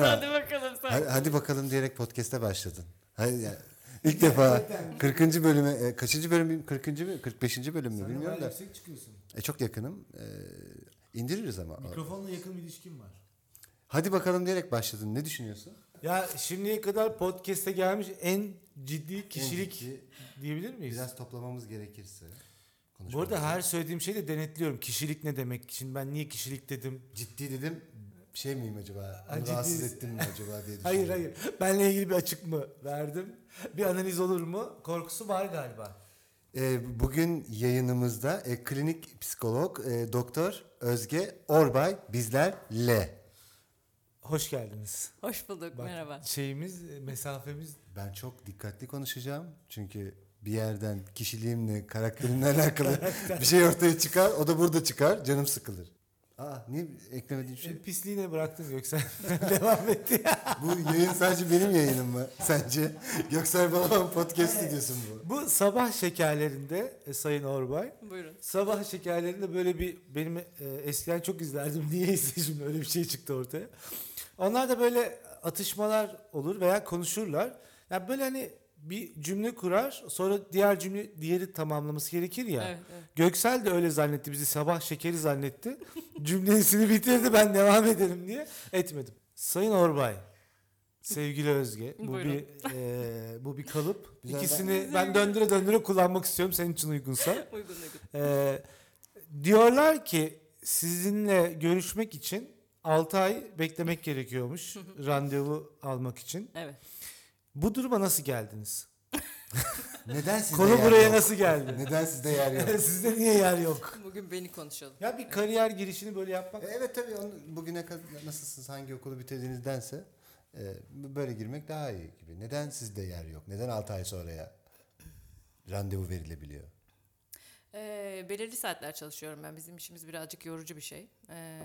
hadi bakalım sen. Hadi, hadi bakalım diyerek podcast'e başladın. Hadi ya. İlk defa 40. bölüme e, kaçıncı bölüm 40. mı 45. bölüm mü Sen bilmiyorum da. yüksek çıkıyorsun. E, çok yakınım. E, indiririz ama. Mikrofonla yakın bir ilişkin var. Hadi bakalım diyerek başladın. Ne düşünüyorsun? Ya şimdiye kadar podcast'e gelmiş en ciddi kişilik ciddi, diyebilir miyiz? Biraz toplamamız gerekirse. Bu arada her söylediğim şeyi de denetliyorum. Kişilik ne demek? Şimdi ben niye kişilik dedim? ciddi dedim. Şey miyim acaba? Onu rahatsız ettim mi acaba diye düşündüm. Hayır hayır. Benle ilgili bir açık mı verdim? Bir analiz olur mu? Korkusu var galiba. E, bugün yayınımızda e, klinik psikolog e, doktor Özge Orbay bizlerle. Hoş geldiniz. Hoş bulduk Bak, merhaba. Şeyimiz, mesafemiz Ben çok dikkatli konuşacağım. Çünkü bir yerden kişiliğimle, karakterimle alakalı bir şey ortaya çıkar. O da burada çıkar. Canım sıkılır. Aa niye eklemediğin şey? e, pisliğine bıraktın Göksel. Devam etti. Bu yayın sadece benim yayınım mı sence? Göksel Balaban podcast stüdyosu mu bu? Bu sabah şekerlerinde e, Sayın Orbay. Buyurun. Sabah şekerlerinde böyle bir benim e, eskiden çok izlerdim. Niyeyse şimdi öyle bir şey çıktı ortaya. Onlar da böyle atışmalar olur veya konuşurlar. Yani böyle hani bir cümle kurar sonra diğer cümle diğeri tamamlaması gerekir ya. Evet, evet. Göksel de öyle zannetti bizi sabah şekeri zannetti. Cümlesini bitirdi ben devam ederim diye etmedim. Sayın Orbay, sevgili Özge bu Buyurun. bir e, bu bir kalıp. Güzel, İkisini ben döndüre döndüre kullanmak istiyorum senin için uygunsa. Uygun uygun. Ee, diyorlar ki sizinle görüşmek için 6 ay beklemek gerekiyormuş randevu almak için. Evet. Bu duruma nasıl geldiniz? Neden sizde Konu yer buraya yok? nasıl geldi? Neden sizde yer yok? Sizde niye yer yok? Bugün beni konuşalım. Ya bir kariyer girişini böyle yapmak E, evet tabii onu bugüne kadar nasılsınız, hangi okulu bitirdiğinizdense e, böyle girmek daha iyi gibi. Neden sizde yer yok? Neden 6 ay sonraya randevu verilebiliyor? Ee, belirli saatler çalışıyorum ben. Bizim işimiz birazcık yorucu bir şey. Ee,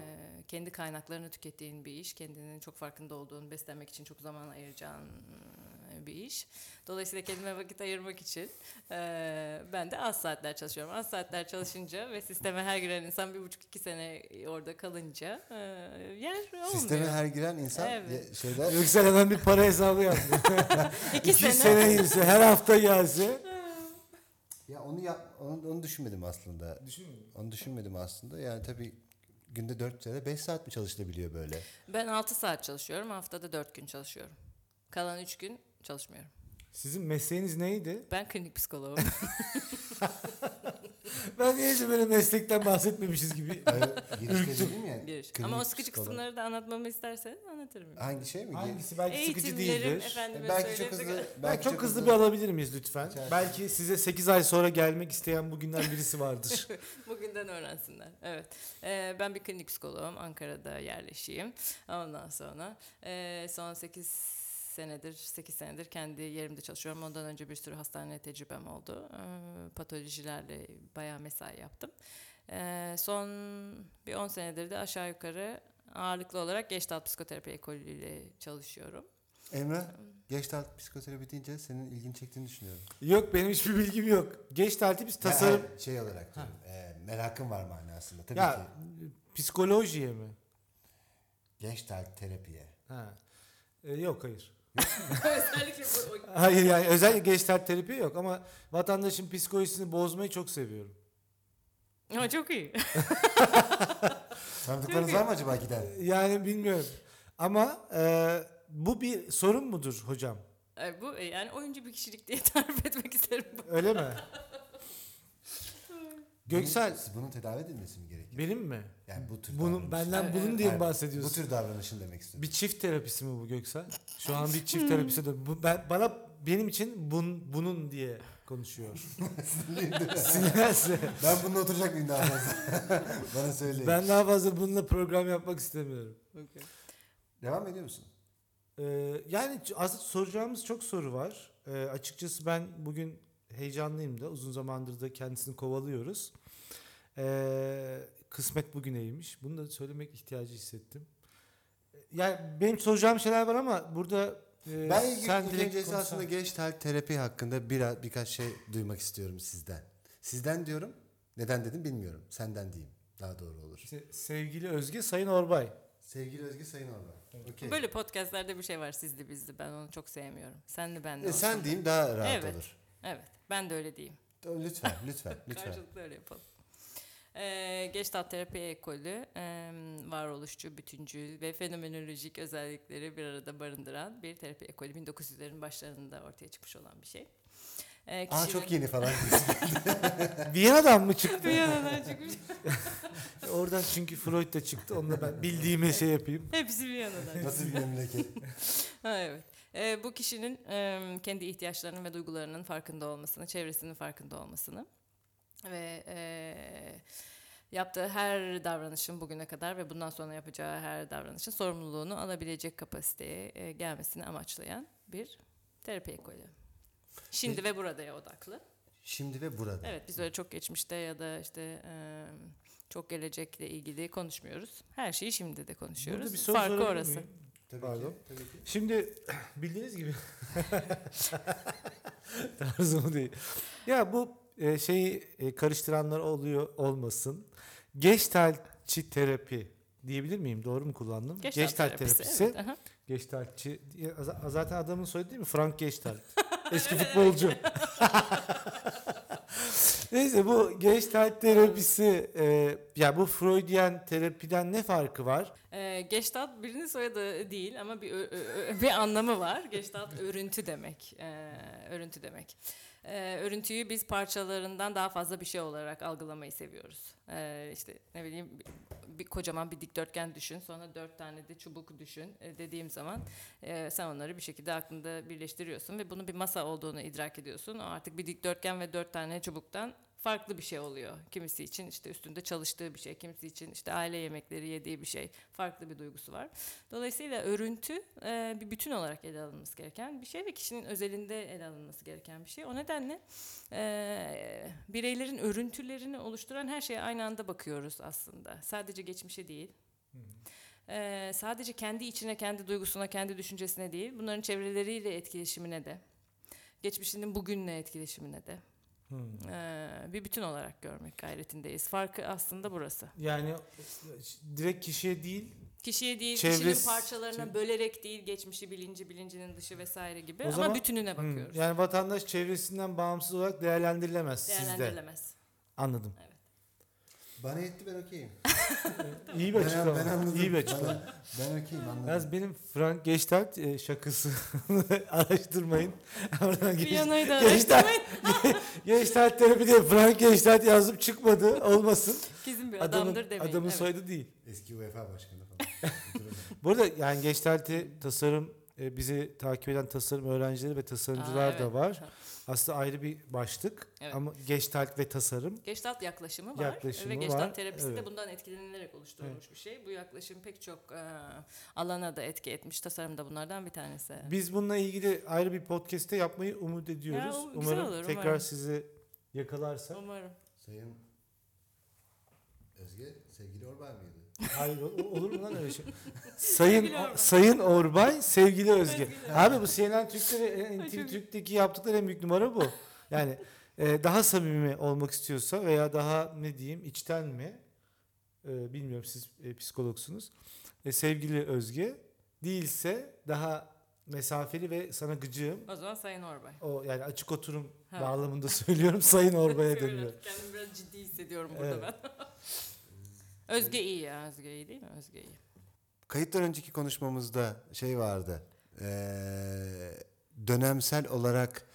kendi kaynaklarını tükettiğin bir iş. Kendinin çok farkında olduğun, beslenmek için çok zaman ayıracağın bir iş. Dolayısıyla kendime vakit ayırmak için e, ben de az saatler çalışıyorum. Az saatler çalışınca ve sisteme her giren insan bir buçuk iki sene orada kalınca e, yer olmuyor. Sisteme her giren insan Evet. şeyler Yüksel hemen bir para hesabı yaptı. İki 2 sene. sene her hafta gelse. ya onu yap onu, onu düşünmedim aslında. Onu düşünmedim aslında. Yani tabii günde 4 ya da 5 saat mi çalışılabiliyor böyle? Ben 6 saat çalışıyorum. Haftada 4 gün çalışıyorum. Kalan 3 gün çalışmıyorum. Sizin mesleğiniz neydi? Ben klinik psikoloğum. Ben niyeyse böyle meslekten bahsetmemişiz gibi. Girişte dedim ya. Giriş. klinik Ama o sıkıcı psikolog. kısımları da anlatmamı istersen anlatırım. Hangi şey mi? Hangisi belki sıkıcı Eğitimlerim değildir. efendime belki çok hızlı. Belki çok hızlı bir alabilir miyiz lütfen? Rica ederim. Belki size 8 ay sonra gelmek isteyen bugünden birisi vardır. Bugünden öğrensinler. Evet. Ee, ben bir klinik psikoloğum. Ankara'da yerleşiyim. Ondan sonra e, son 8 senedir, 8 senedir kendi yerimde çalışıyorum. Ondan önce bir sürü hastane tecrübem oldu. Ee, patolojilerle bayağı mesai yaptım. Ee, son bir 10 senedir de aşağı yukarı ağırlıklı olarak Gestalt Psikoterapi ekolüyle çalışıyorum. Emre, Gestalt psikoterapi deyince senin ilgini çektiğini düşünüyorum. yok benim hiçbir bilgim yok. Geç talip biz tasarım. Ya, şey olarak diyorum. E, merakım var manasında. Tabii Ya ki. psikolojiye mi? Gestalt terapiye. Ha. Ee, yok hayır. Özellikle bu Hayır yani özellikle geçtal terapi yok ama vatandaşın psikolojisini bozmayı çok seviyorum. Ama çok iyi. Tanıdıklarınız var mı acaba giden? Yani bilmiyorum. Ama e, bu bir sorun mudur hocam? Ay, bu e, yani oyuncu bir kişilik diye tarif etmek isterim. Öyle mi? Göksel Bunun, bunun tedavi edilmesi mi gerekiyor? Benim mi? Yani bu tür davranış. benden Evet, bunun diye mi bahsediyorsun? Bu tür davranışın demek istiyorum. Bir çift terapisi mi bu Göksel? Şu an bir çift terapisi de bu, ben, bana benim için bun, bunun diye konuşuyor. Sinirlense. ben bununla oturacak mıyım daha fazla? Bana söyleyin. Ben daha fazla bununla program yapmak istemiyorum. Okay. Devam ediyor musun? Ee, yani aslında soracağımız çok soru var. Ee, açıkçası ben bugün heyecanlıyım da uzun zamandır da kendisini kovalıyoruz. Ee, kısmet bugüneymiş. Bunu da söylemek ihtiyacı hissettim. Yani benim soracağım şeyler var ama burada e, Ben sen ilk direkt aslında Gestalt terapi hakkında biraz birkaç şey duymak istiyorum sizden. Sizden diyorum. Neden dedim bilmiyorum. Senden diyeyim. Daha doğru olur. İşte sevgili Özge Sayın Orbay. Sevgili Özge Sayın Orban. Okey. Böyle podcastlerde bir şey var sizli bizli. Ben onu çok sevmiyorum. Senli benli. E, olsun sen diyeyim daha rahat Evet. olur. Evet. Ben de öyle diyeyim. Lütfen, lütfen, lütfen. Karşılıklı öyle yapalım. Ee, Gestalt terapi ekolü e, varoluşçu, bütüncül ve fenomenolojik özellikleri bir arada barındıran bir terapi ekolü. 1900'lerin başlarında ortaya çıkmış olan bir şey. Aa kişinin- çok yeni falan. Viyana'dan mı çıktı? Viyana'dan çıkmış. Oradan çünkü Freud da çıktı. Onunla ben bildiğimi şey yapayım. Hepsi Viyana'dan. Nasıl bir memleket? Ha, evet. Ee, bu kişinin e, kendi ihtiyaçlarının ve duygularının farkında olmasını, çevresinin farkında olmasını ve e, yaptığı her davranışın bugüne kadar ve bundan sonra yapacağı her davranışın sorumluluğunu alabilecek kapasiteye e, gelmesini amaçlayan bir terapi ekolü. Şimdi ve buradaya odaklı. Şimdi ve burada. Evet biz öyle çok geçmişte ya da işte e, çok gelecekle ilgili konuşmuyoruz. Her şeyi şimdi de konuşuyoruz. Burada bir soru Farkı orası. miyim? Tabii Pardon. ki. Tabii ki. Şimdi bildiğiniz gibi tarzım değil. Ya bu e, şeyi e, karıştıranlar oluyor olmasın. Gestaltçı terapi diyebilir miyim? Doğru mu kullandım? Gestalt terapisi. Evet. Ya, z- Zaten adamın soyadı değil mi? Frank Gestalt. Eski futbolcu. Neyse bu Gestalt terapisi e, ya bu Freudian terapiden ne farkı var? Ee, Gestalt birinin soyadı değil ama bir ö- ö- bir anlamı var. Gestalt örüntü demek. Ee, örüntü demek. Ee, örüntüyü biz parçalarından daha fazla bir şey olarak algılamayı seviyoruz. Ee, işte ne bileyim bir, bir kocaman bir dikdörtgen düşün, sonra dört tane de çubuk düşün e, dediğim zaman e, sen onları bir şekilde aklında birleştiriyorsun ve bunun bir masa olduğunu idrak ediyorsun. O artık bir dikdörtgen ve dört tane çubuktan farklı bir şey oluyor. Kimisi için işte üstünde çalıştığı bir şey, kimisi için işte aile yemekleri yediği bir şey, farklı bir duygusu var. Dolayısıyla örüntü e, bir bütün olarak ele alınması gereken bir şey ve kişinin özelinde ele alınması gereken bir şey. O nedenle e, bireylerin örüntülerini oluşturan her şeye aynı anda bakıyoruz aslında. Sadece geçmişe değil. E, sadece kendi içine, kendi duygusuna, kendi düşüncesine değil, bunların çevreleriyle etkileşimine de, geçmişinin bugünle etkileşimine de Hmm. e, bir bütün olarak görmek gayretindeyiz. Farkı aslında burası. Yani direkt kişiye değil Kişiye değil, Çevresi- kişinin parçalarına bölerek değil, geçmişi, bilinci, bilincinin dışı vesaire gibi O ama zaman- bütününe Hmm, bakıyoruz. Yani vatandaş çevresinden bağımsız olarak değerlendirilemez sizde. Değerlendirilemez. Anladım. Bana yetti ben okeyim. İyi bir Ben, açıklama. ben anladım. İyi bir açıklama. Bana- ben okeyim anladım. Yalnız benim Frank Gestalt e, şakası araştırmayın. Oradan geç- Viyana'yı da Gestalt, araştırmayın. Gestalt terapi diye Frank Gestalt yazıp çıkmadı. Olmasın. Kesin bir Adamın, adamdır demeyin. adamın evet. soyadı değil. Eski UEFA başkanı falan. Bu arada yani Gestalt'i tasarım e, bizi takip eden tasarım öğrencileri ve tasarımcılar Aa, evet. da var. Aslında ayrı bir başlık Evet. ama Gestalt ve tasarım. Gestalt yaklaşımı var Yaklaşımı ve Gestalt var, terapisi evet. de bundan etkilenilerek oluşturulmuş bir şey. Bu yaklaşım pek çok e, alana da etki etmiş. Tasarım da bunlardan bir tanesi. Biz bununla ilgili ayrı bir podcast'te yapmayı umut ediyoruz. Ya, o umarım olur, tekrar umarım. sizi yakalarsa. Umarım. Sayın Özge, sevgili Orbay mıydı? Hayır olur mu lan öyle şey? Sayın Orbay. Sayın Orbay, sevgili Özge. Abi bu CNN Türk'te ve NTV Türk'teki yaptıkları en büyük numara bu. Yani e, daha samimi olmak istiyorsa veya daha ne diyeyim içten mi? E, bilmiyorum siz e, psikologsunuz. E, sevgili Özge değilse daha mesafeli ve sana gıcığım. O zaman Sayın Orbay. O yani açık oturum Ha. bağlamında söylüyorum Sayın Orbay'a Biraz- dönüyor. Kendimi biraz ciddi hissediyorum burada Evet. ben. Özge iyi ya. Özge iyi değil mi? Özge iyi. Kayıttan önceki konuşmamızda şey vardı. Ee, dönemsel olarak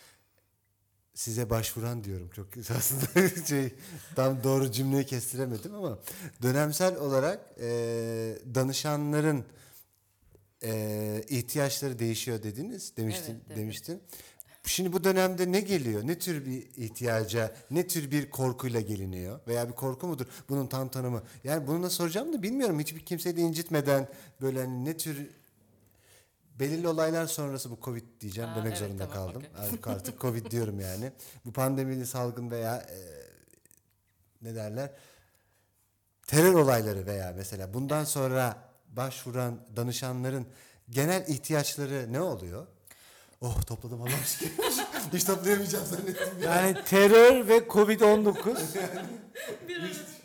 size başvuran diyorum. Çok aslında şey tam doğru cümleyi kestiremedim ama dönemsel olarak ee, danışanların ee, ihtiyaçları değişiyor dediniz demiştin Evet, evet. demiştin. Şimdi bu dönemde ne geliyor? Ne tür bir ihtiyaca, ne tür bir korkuyla geliniyor? Veya bir korku mudur? Bunun tam tanımı. Yani bunu da soracağım da bilmiyorum. Hiçbir kimseyi de incitmeden böyle hani ne tür belirli olaylar sonrası bu Covid diyeceğim Aa, demek evet, zorunda tamam, kaldım. okey. Artık, artık Covid diyorum yani. Bu pandemili salgın veya e, ne derler? Terör olayları veya mesela bundan sonra başvuran danışanların genel ihtiyaçları ne oluyor? Oh topladım Allah'a şükür. Hiç toplayamayacağım zannettim ya. Yani terör ve Covid-19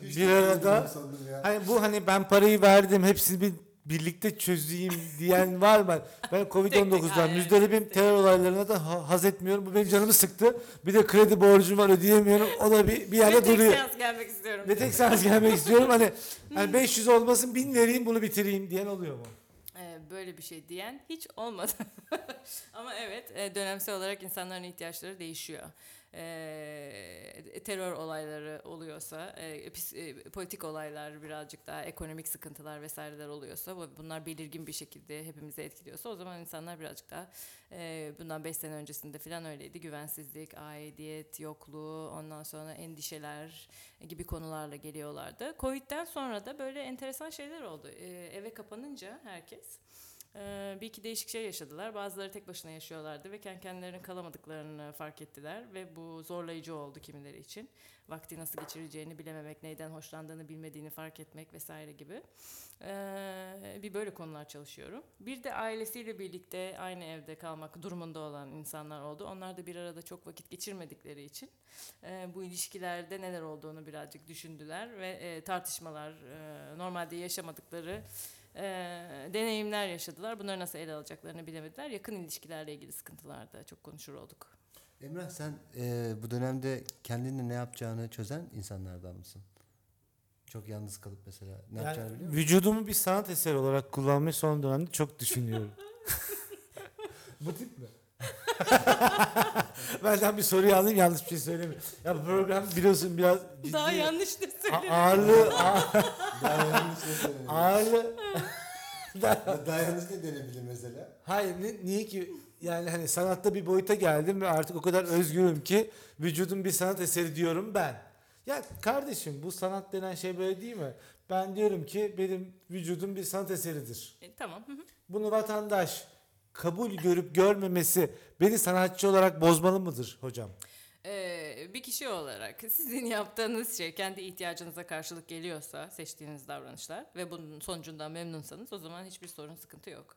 Hiç bir arada ya. Hani bu hani ben parayı verdim hepsini bir birlikte çözeyim diyen var mı? Ben Covid-19'dan hayır, müzdaribim tek. terör olaylarına da ha- haz etmiyorum. Bu benim canımı sıktı. Bir de kredi borcum var ödeyemiyorum. O da bir, bir Ve yerde tek duruyor. seans gelmek istiyorum. Ve tek seans gelmek istiyorum. Hani, hani 500 olmasın 1000 vereyim bunu bitireyim diyen oluyor mu? Böyle bir şey diyen hiç olmadı. Ama evet e, dönemsel olarak insanların ihtiyaçları değişiyor. Ee, terör olayları oluyorsa, e, pis- e, politik olaylar birazcık daha ekonomik sıkıntılar vesaireler oluyorsa, bu- bunlar belirgin bir şekilde hepimizi etkiliyorsa o zaman insanlar birazcık daha e, bundan 5 sene öncesinde falan öyleydi. Güvensizlik, aidiyet, yokluğu, ondan sonra endişeler gibi konularla geliyorlardı. Covid'den sonra da böyle enteresan şeyler oldu. Ee, eve kapanınca herkes ee, bir iki değişik şey yaşadılar. Bazıları tek başına yaşıyorlardı ve kendi kendilerinin kalamadıklarını fark ettiler ve bu zorlayıcı oldu kimileri için. Vakti nasıl geçireceğini bilememek, neyden hoşlandığını bilmediğini fark etmek vesaire gibi. Ee, bir böyle konular çalışıyorum. Bir de ailesiyle birlikte aynı evde kalmak durumunda olan insanlar oldu. Onlar da bir arada çok vakit geçirmedikleri için e, bu ilişkilerde neler olduğunu birazcık düşündüler ve e, tartışmalar, e, normalde yaşamadıkları e, deneyimler yaşadılar. Bunları nasıl ele alacaklarını bilemediler. Yakın ilişkilerle ilgili sıkıntılarda çok konuşur olduk. Emrah sen e, bu dönemde kendinle ne yapacağını çözen insanlardan mısın? Çok yalnız kalıp mesela ne Yani yapacağını biliyor musun? vücudumu bir sanat eseri olarak kullanmayı son dönemde çok düşünüyorum. Bu tip mi? Benden bir soruyu alayım yanlış bir şey söylemiyorum. Ya program biliyorsun biraz ciddi. Daha yanlış da A- söylüyorum. ağırlığı, a- Daha yanlış ne denebilir? ağırlığı. Daha yanlış ne denebilir mesela? Hayır ni- niye ki yani hani sanatta bir boyuta geldim ve artık o kadar özgürüm ki vücudum bir sanat eseri diyorum ben. Ya kardeşim bu sanat denen şey böyle değil mi? Ben diyorum ki benim vücudum bir sanat eseridir. E, tamam. hı hı. Bunu vatandaş kabul görüp görmemesi beni sanatçı olarak bozmalı mıdır hocam? Ee, bir kişi olarak sizin yaptığınız şey kendi ihtiyacınıza karşılık geliyorsa seçtiğiniz davranışlar ve bunun sonucundan memnunsanız o zaman hiçbir sorun sıkıntı yok.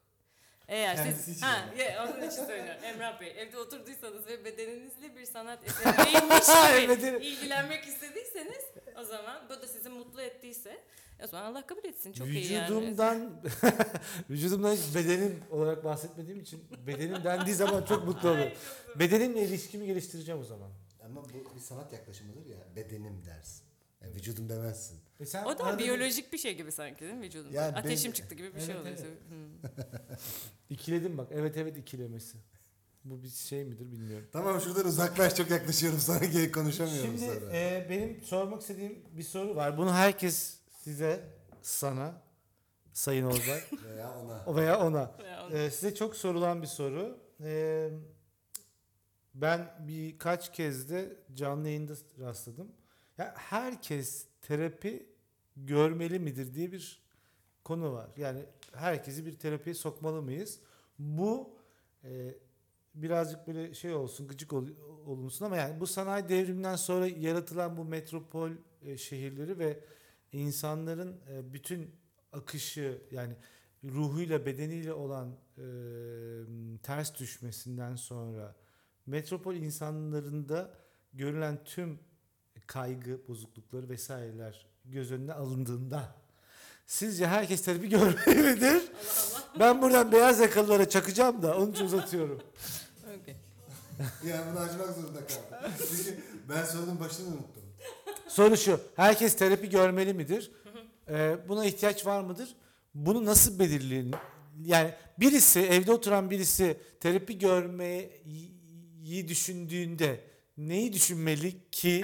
Eğer Kendisi siz için ha ye, onun için söylüyorum Emrah Bey evde oturduysanız ve bedeninizle bir sanat eseriymiş Bedenim- gibi ilgilenmek istediyseniz o zaman bu da sizi mutlu ettiyse o zaman Allah kabul etsin çok iyi yani. vücudumdan vücudumdan hiç bedenim olarak bahsetmediğim için bedenim dendiği zaman çok mutlu olurum. Bedenimle ilişkimi geliştireceğim o zaman. Ama bu bir sanat yaklaşımıdır ya. Bedenim dersin. Yani vücudum demezsin. E sen O da arada bir- biyolojik bir şey gibi sanki değil mi vücudunda? Yani Ateşim benim- çıktı gibi bir Evet, şey oluyor. evet. Hmm. İkiledim bak. Evet evet ikilemesi. Bu bir şey midir bilmiyorum. Tamam şuradan uzaklaş çok yaklaşıyorum sana geri konuşamıyorum Şimdi sonra. e, benim sormak istediğim bir soru var. Bunu herkes size, sana, Sayın Orbay Veya ona. o veya ona. Ya, e, size çok sorulan bir soru. E, ben birkaç kez de canlı yayında rastladım. Ya herkes terapi görmeli midir diye bir konu var. Yani herkesi bir terapiye sokmalı mıyız? Bu e, birazcık böyle şey olsun, gıcık ol, olunsun ama yani bu sanayi devriminden sonra yaratılan bu metropol e, şehirleri ve insanların e, bütün akışı yani ruhuyla bedeniyle olan e, ters düşmesinden sonra metropol insanlarında görülen tüm kaygı bozuklukları vesaireler göz önüne alındığında sizce herkes terapi görmeli midir? Ben buradan beyaz yakalılara çakacağım da onun için uzatıyorum. okey. ya bunu açmak zorunda kaldım. Çünkü ben sorunun başını unuttum. Soru şu. Herkes terapi görmeli midir? Ee, buna ihtiyaç var mıdır? Bunu nasıl belirlenir? Yani birisi evde oturan birisi terapi görmeyi düşündüğünde neyi düşünmeli ki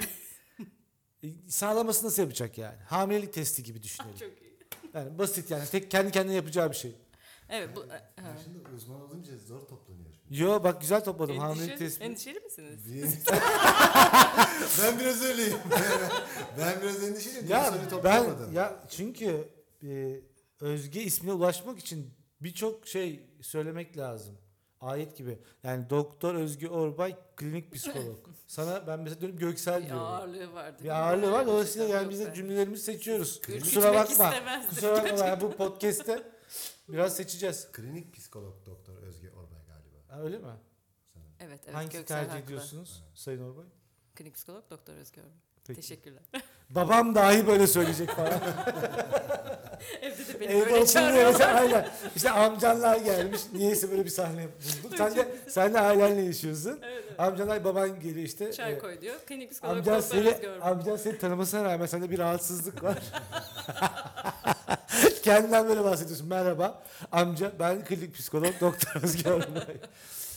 sağlaması nasıl yapacak yani? Hamilelik testi gibi düşünelim. Çok iyi. Yani basit yani tek kendi kendine yapacağı bir şey. Evet bu ha. Ben şimdi uzman olunca zor toplanıyor. Yo bak güzel topladım hamilelik Endişeli, testi. endişeli misiniz? ben biraz öyleyim. ben biraz endişeliyim. Ya ben toplamadım. ya çünkü e, Özge ismine ulaşmak için birçok şey söylemek lazım. Ayet gibi. Yani Doktor Özge Orbay klinik psikolog. Sana ben mesela diyorum Göksel Bir diyorum. ağırlığı vardı. Bir ağırlığı var. Dolayısıyla yani biz de cümlelerimizi seçiyoruz. Ürkütmek Kusura bakma. Kusura bakma yani bu podcast'te biraz seçeceğiz. Klinik psikolog doktor Özge Orbay galiba. Ha, öyle mi? ben. Evet, evet. Hangisi Göksel tercih haklı. ediyorsunuz Sayın Orbay? Klinik psikolog Doktor Özgür. Peki. Teşekkürler. babam dahi böyle söyleyecek falan. Beni Evde böyle çağırıyorlar. aynen. İşte amcanlar gelmiş. Niyeyse böyle bir sahne bulduk. Sen de, sen de ailenle yaşıyorsun. Evet, evet. Amcanlar baban geliyor işte. Çay e, koy diyor. Klinik psikolog Amcan seni, amcan seni tanımasına rağmen sende bir rahatsızlık var. Kendinden böyle bahsediyorsun. Merhaba amca ben klinik psikolog doktor Özgür.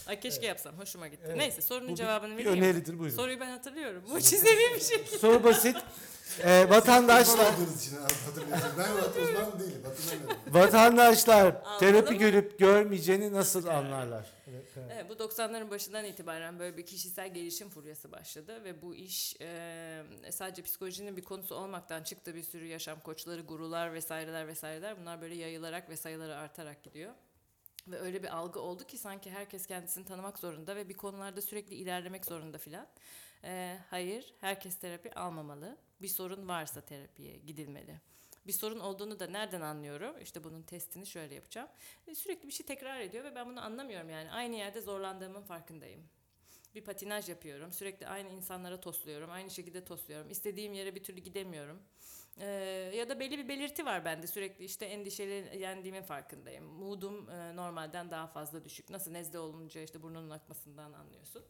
Ay keşke yapsam. Hoşuma gitti. Evet. Neyse sorunun Bu bir- cevabını bir vereyim. öneridir buyurun. Soruyu ben hatırlıyorum. Bu çizemeyim bir şey. Soru basit. Ee, vatandaşlar. Ben uzman değilim. Vatandaşlar terapi görüp görmeyeceğini nasıl anlarlar? Evet, bu 90'ların başından itibaren böyle bir kişisel gelişim furyası başladı ve bu iş e, sadece psikolojinin bir konusu olmaktan çıktı bir sürü yaşam koçları, gurular vesaireler vesaireler bunlar böyle yayılarak ve sayıları artarak gidiyor. Ve öyle bir algı oldu ki sanki herkes kendisini tanımak zorunda ve bir konularda sürekli ilerlemek zorunda filan. E, hayır, herkes terapi almamalı. Bir sorun varsa terapiye gidilmeli. Bir sorun olduğunu da nereden anlıyorum? İşte bunun testini şöyle yapacağım. E, Sürekli bir şey tekrar ediyor ve ben bunu anlamıyorum yani. Aynı yerde zorlandığımın farkındayım. Bir patinaj yapıyorum. Sürekli aynı insanlara tosluyorum. Aynı şekilde tosluyorum. İstediğim yere bir türlü gidemiyorum. Ee, ya da belli bir belirti var bende. Sürekli işte endişelendiğimin farkındayım. Moodum e, normalden daha fazla düşük. Nasıl nezle olunca işte burnunun akmasından anlıyorsun.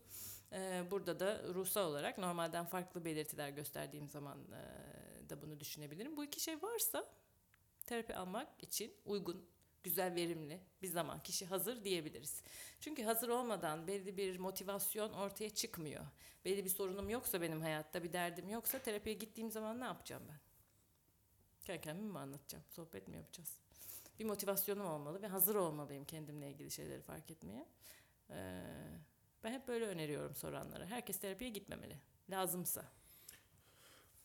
Ee, burada da ruhsal olarak normalden farklı belirtiler gösterdiğim zaman e, da bunu düşünebilirim. Bu iki şey varsa terapi almak için uygun, güzel, verimli bir zaman kişi hazır diyebiliriz. Çünkü hazır olmadan belli bir motivasyon ortaya çıkmıyor. Belli bir sorunum yoksa benim hayatta, bir derdim yoksa terapiye gittiğim zaman ne yapacağım ben? Kendi kendime mi anlatacağım? Sohbet mi yapacağız? Bir motivasyonum olmalı ve hazır olmalıyım kendimle ilgili şeyleri fark etmeye. Ee, ben hep böyle öneriyorum soranlara. Herkes terapiye gitmemeli. Lazımsa.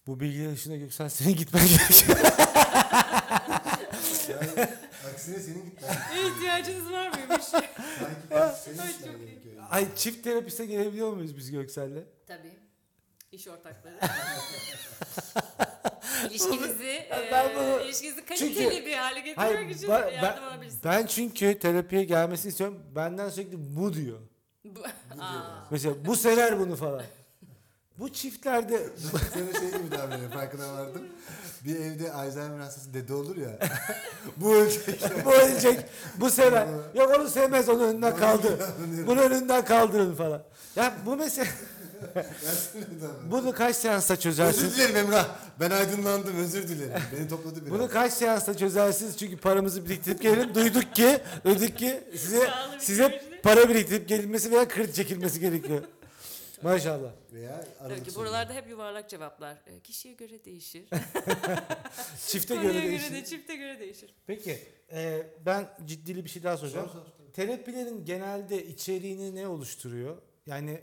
Bu bilgiler ışığında Göksel senin gitmen gerekiyor. Yani aksine senin gitmen. İhtiyacınız var mıymış? Sanki senin gitmen gerekiyor. Ay çift terapiste gelebiliyor muyuz biz Göksel'le? Tabii. İş ortakları. ilişkinizi, Ben e, bunu- ilişkinizi kaliteli Çünkü- bir hale getirmek Hayır için ben, yardım ben, alabilirsiniz. ben çünkü terapiye gelmesini istiyorum. Benden sürekli bu diyor. Bu- Mesela bu sever bunu falan. Bu çiftlerde Sana şey gibi davranıyor farkına vardım. Bir evde Alzheimer hastası dede olur ya. bu ölecek. bu ölecek, bu sever. Yok onu sevmez, onun önünden kaldır. Bunu önünden kaldırın falan. Ya bu mesele, bunu kaç seansta Özür çözersiniz? dilerim Emrah. Ben aydınlandım özür dilerim. Beni topladı biraz. Bunu kaç seansta çözersiniz? Çünkü paramızı biriktirip gelelim. Duyduk ki, duyduk ki size size. Para biriktirip gelinmesi veya kredi çekilmesi gerekiyor. Maşallah. Veya tabii ki buralarda hep yuvarlak cevaplar. E, kişiye göre değişir. Çifte Konuya göre göre değişir. de çifte göre değişir. Peki, e, ben ciddili bir şey daha soracağım. Sor, sor, sor. Terapilerin genelde içeriğini ne oluşturuyor? Yani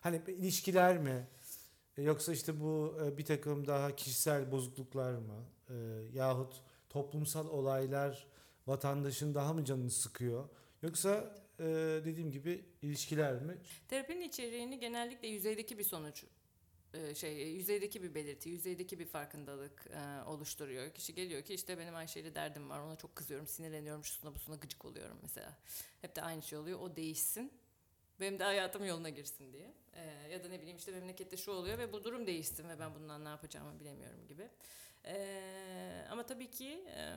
hani ilişkiler mi? E, Yoksa işte bu e, bir takım daha kişisel bozukluklar mı? E, yahut toplumsal olaylar vatandaşın daha mı canını sıkıyor? Yoksa e, dediğim gibi ilişkiler mi? Terapinin içeriğini genellikle yüzeydeki bir sonuç e, şey yüzeydeki bir belirti, yüzeydeki bir farkındalık e, oluşturuyor. Kişi geliyor ki işte benim Ayşe ile derdim var. Ona çok kızıyorum, sinirleniyorum, şusuna busuna gıcık oluyorum mesela. Hep de aynı şey oluyor. O değişsin. Benim de hayatım yoluna girsin diye. E, ya da ne bileyim işte memlekette şu oluyor ve bu durum değişsin ve ben bundan ne yapacağımı bilemiyorum gibi. E, ama tabii ki e,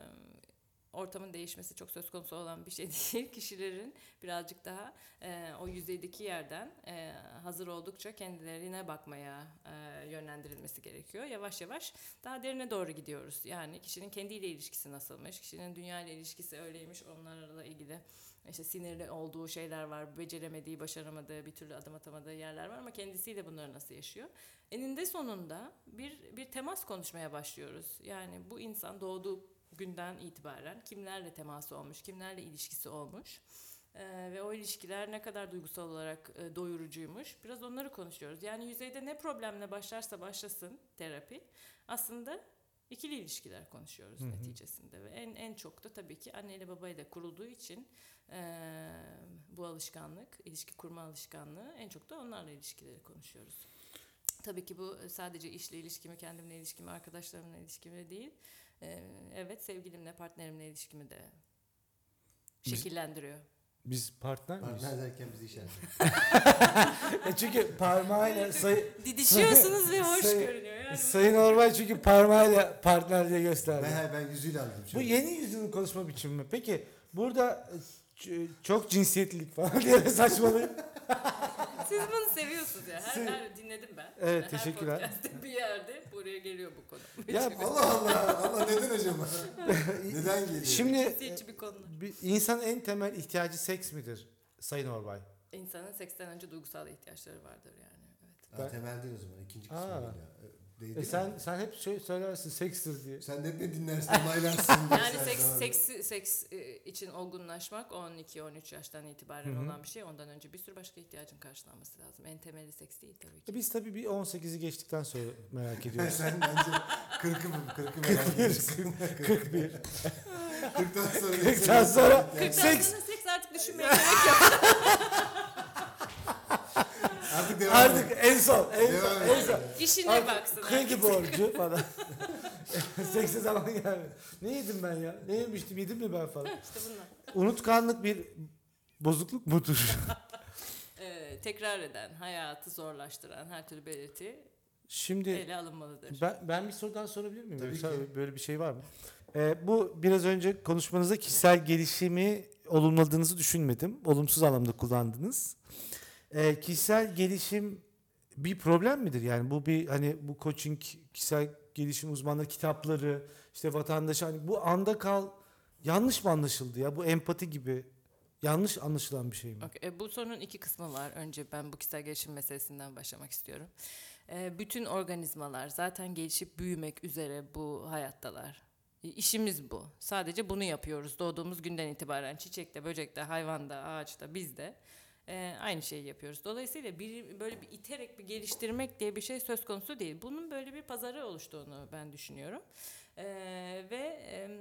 ortamın değişmesi çok söz konusu olan bir şey değil. Kişilerin birazcık daha e, o yüzeydeki yerden e, hazır oldukça kendilerine bakmaya e, yönlendirilmesi gerekiyor. Yavaş yavaş daha derine doğru gidiyoruz. Yani kişinin kendiyle ilişkisi nasılmış, kişinin dünya ile ilişkisi öyleymiş, onlarla ilgili işte sinirli olduğu şeyler var, beceremediği, başaramadığı, bir türlü adım atamadığı yerler var ama kendisiyle bunları nasıl yaşıyor? Eninde sonunda bir bir temas konuşmaya başlıyoruz. Yani bu insan doğduğu günden itibaren kimlerle teması olmuş, kimlerle ilişkisi olmuş ee, ve o ilişkiler ne kadar duygusal olarak e, doyurucuymuş. Biraz onları konuşuyoruz. Yani yüzeyde ne problemle başlarsa başlasın terapi aslında ikili ilişkiler konuşuyoruz Hı hı. neticesinde ve en en çok da tabii ki anne ile babayla kurulduğu için e, bu alışkanlık, ilişki kurma alışkanlığı en çok da onlarla ilişkileri konuşuyoruz. Tabii ki bu sadece işle ilişkimi, kendimle ilişkimi, arkadaşlarımla ilişkimi değil. Evet sevgilimle, partnerimle ilişkimi de şekillendiriyor. Biz partner miyiz? Partner derken bizi işaret. E çünkü parmağıyla sayı... Didişiyorsunuz ve hoş Sayı- görünüyor. yani. Sayın Orbay çünkü parmağıyla partner diye gösterdi. Ben, ben yüzüyle aldım. Bu şöyle. yeni yüzyılın konuşma biçimi mi? Peki burada çok cinsiyetlilik falan diye saçmalayıp Siz bunu seviyorsunuz ya. Her, Siz- her dinledim ben. Evet, her teşekkürler. podcast'te bir yerde buraya geliyor bu konu. ya Allah Allah. Allah neden acaba? neden geliyor? şimdi Cinsiyetçi bir konu. bir insan en temel ihtiyacı seks midir Sayın Orbay? İnsanın seksten önce duygusal ihtiyaçları vardır yani. Evet. Ha, temel değil o zaman. ikinci kısmı Aa. geliyor. Değil, E değil sen mi? sen hep şey söylersin sekstir diye. Sen de hep ne dinlersin, onaylarsın. Yani seks, seks, seks için olgunlaşmak 12-13 yaştan itibaren Hı hı. olan bir şey. Ondan önce bir sürü başka ihtiyacın karşılanması lazım. En temeli seks değil tabii ki. E Biz tabii bir 18'i geçtikten sonra merak ediyoruz. sen bence 40'ı mı? 40'ı merak ediyorsun. 41. 40'tan sonra. 40'tan sonra Kırktan seks sonra seks artık düşünmeye gerek yok. Artık devam artık et. en son en Devam son en son. İşine Artık baksın. kredi borcu falan. Sekse zaman gelmedi. Ne yedim ben ya? Ne yemiştim? Yedim mi ben falan? İşte bunlar. Unutkanlık bir bozukluk mudur? Ee, tekrar eden, hayatı zorlaştıran her türlü belirti Şimdi ele alınmalıdır. ben, ben bir soru daha sorabilir miyim? Tabii Yoksa ki. Böyle bir şey var mı? Ee, bu biraz önce konuşmanızda kişisel gelişimi olumladığınızı düşünmedim. Olumsuz anlamda kullandınız. Ee, kişisel gelişim bir problem midir? Yani bu bir hani bu coaching, kişisel gelişim uzmanları kitapları, işte vatandaş hani bu anda kal yanlış mı anlaşıldı ya? Bu empati gibi yanlış anlaşılan bir şey mi? Okey, e, bu sorunun iki kısmı var. Önce ben bu kişisel gelişim meselesinden başlamak istiyorum. E, bütün organizmalar zaten gelişip büyümek üzere bu hayattalar. E, İşimiz bu. Sadece bunu yapıyoruz doğduğumuz günden itibaren. Çiçekte, böcekte, hayvanda, ağaçta, bizde. E, aynı şeyi yapıyoruz. Dolayısıyla bir, böyle bir iterek bir geliştirmek diye bir şey söz konusu değil. Bunun böyle bir pazarı oluştuğunu ben düşünüyorum. E, ve em,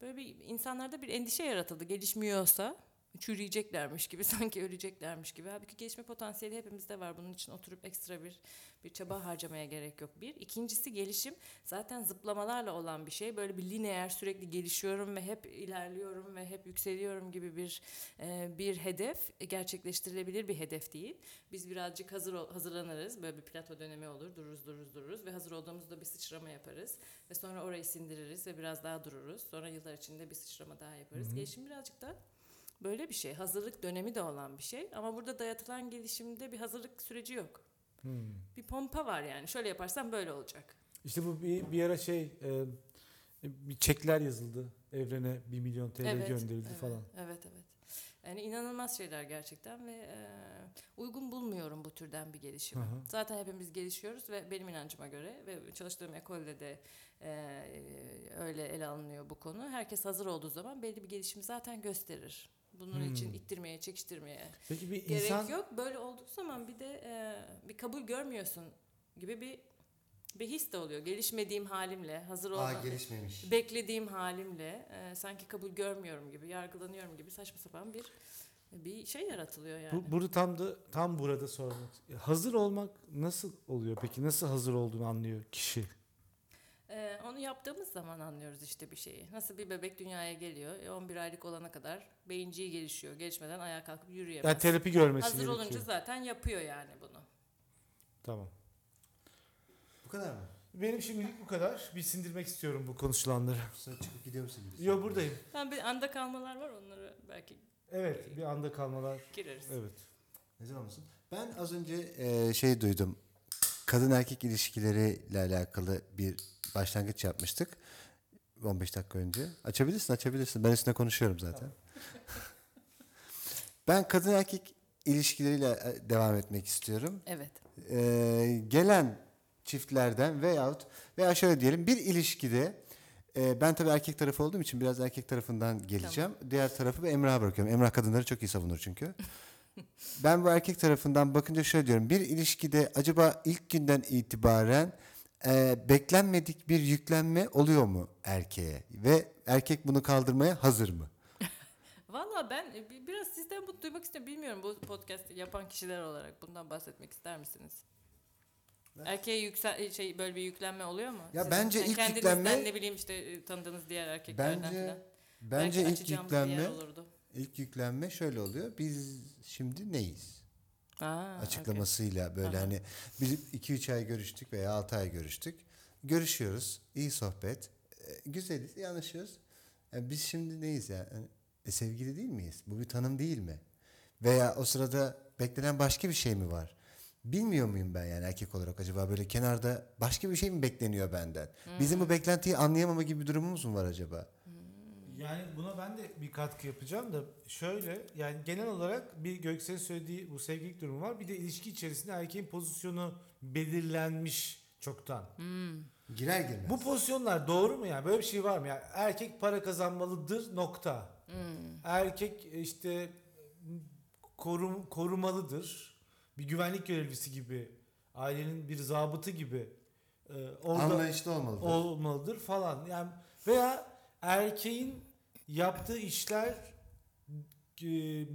böyle bir insanlarda bir endişe yaratıldı. Gelişmiyorsa çürüyeceklermiş gibi sanki öleceklermiş gibi. Halbuki gelişme potansiyeli hepimizde var. Bunun için oturup ekstra bir bir çaba harcamaya gerek yok. Bir. İkincisi gelişim zaten zıplamalarla olan bir şey. Böyle bir lineer sürekli gelişiyorum ve hep ilerliyorum ve hep yükseliyorum gibi bir e, bir hedef e, gerçekleştirilebilir bir hedef değil. Biz birazcık hazır hazırlanırız. Böyle bir plato dönemi olur. Dururuz, dururuz, dururuz ve hazır olduğumuzda bir sıçrama yaparız ve sonra orayı sindiririz ve biraz daha dururuz. Sonra yıllar içinde bir sıçrama daha yaparız. Gelişim birazcık da Böyle bir şey. Hazırlık dönemi de olan bir şey. Ama burada dayatılan gelişimde bir hazırlık süreci yok. Hmm. Bir pompa var yani. Şöyle yaparsan böyle olacak. İşte bu bir, bir ara şey e, bir çekler yazıldı. Evrene 1 milyon TL gönderildi evet, falan. Evet, evet. Yani inanılmaz şeyler gerçekten ve e, uygun bulmuyorum bu türden bir gelişimi. Hı hı. Zaten hepimiz gelişiyoruz ve benim inancıma göre ve çalıştığım ekolde de e, öyle ele alınıyor bu konu. Herkes hazır olduğu zaman belli bir gelişimi zaten gösterir. Bunun Hmm. için ittirmeye, çekiştirmeye, Peki bir gerek insan yok. Böyle olduğu zaman bir de e, bir kabul görmüyorsun gibi bir bir his de oluyor. Gelişmediğim halimle, hazır Aa olma, gelişmemiş. beklediğim halimle e, sanki kabul görmüyorum gibi, yargılanıyorum gibi saçma sapan bir bir şey yaratılıyor yani. bu, burada tam da tam burada sormak. Hazır olmak nasıl oluyor peki? Nasıl hazır olduğunu anlıyor kişi? E, onu yaptığımız zaman anlıyoruz işte bir şeyi. Nasıl bir bebek dünyaya geliyor, e, 11 aylık olana kadar beyinciği gelişiyor. Gelişmeden ayağa kalkıp yürüyemez. Yani terapi görmesi hazır gerekiyor. olunca zaten yapıyor yani bunu. Tamam. Bu kadar mı? Benim şimdilik bu kadar. Bir sindirmek istiyorum bu konuşulanları. Sen çıkıp gidiyor musun? birisi? Yo buradayım. Ben bir anda kalmalar var onları belki Evet bir anda kalmalar. gireriz. Evet. Ne zaman mısın? Ben az önce e, şey duydum. Kadın erkek ilişkileriyle alakalı bir başlangıç yapmıştık. 15 dakika önce. Açabilirsin, açabilirsin. Ben üstüne konuşuyorum zaten. ben kadın erkek ilişkileriyle e, devam etmek istiyorum. Evet. Ee, gelen çiftlerden veyahut veya şöyle diyelim bir ilişkide e, ben tabii erkek tarafı olduğum için biraz erkek tarafından geleceğim. Diğer tarafı Emrah'a bırakıyorum. Emrah kadınları çok iyi savunur çünkü. ben bu erkek tarafından bakınca şöyle diyorum. Bir ilişkide acaba ilk günden itibaren e, beklenmedik bir yüklenme oluyor mu erkeğe? Ve erkek bunu kaldırmaya hazır mı? Valla ben e, bi- biraz sizden bunu duymak istiyorum. Bilmiyorum bu podcast yapan kişiler olarak bundan bahsetmek ister misiniz? Erkeğe yüksel şey böyle bir yüklenme oluyor mu? Ya Sizin? bence Yani ilk yüklenme- ne bileyim işte e, tanıdığınız diğer erkeklerden Bence falan. bence Belki ilk yüklenme olurdu. İlk yüklenme şöyle oluyor. Biz şimdi neyiz? Aa, açıklamasıyla böyle Aha. hani iki üç ay görüştük veya altı ay görüştük. Görüşüyoruz. iyi sohbet. E, güzeliz. Yanlışıyoruz. E, biz şimdi neyiz ya? Yani, e, sevgili değil miyiz? Bu bir tanım değil mi? Veya o sırada beklenen başka bir şey mi var? Bilmiyor muyum ben yani erkek olarak acaba böyle kenarda başka bir şey mi bekleniyor benden? Bizim bu beklentiyi anlayamama gibi bir durumumuz mu var acaba? Yani buna ben de bir katkı yapacağım da şöyle yani genel olarak bir Göksel'in söylediği bu sevgililik durumu var. Bir de ilişki içerisinde erkeğin pozisyonu belirlenmiş çoktan. Girer girmez. Bu pozisyonlar doğru mu yani? Böyle bir şey var mı? Yani erkek para kazanmalıdır nokta. Erkek işte korum, korumalıdır. Bir güvenlik görevlisi gibi. Ailenin bir zabıtı gibi. e, orada Anlayışlı olmalıdır. olmalıdır falan. Yani veya erkeğin yaptığı işler e,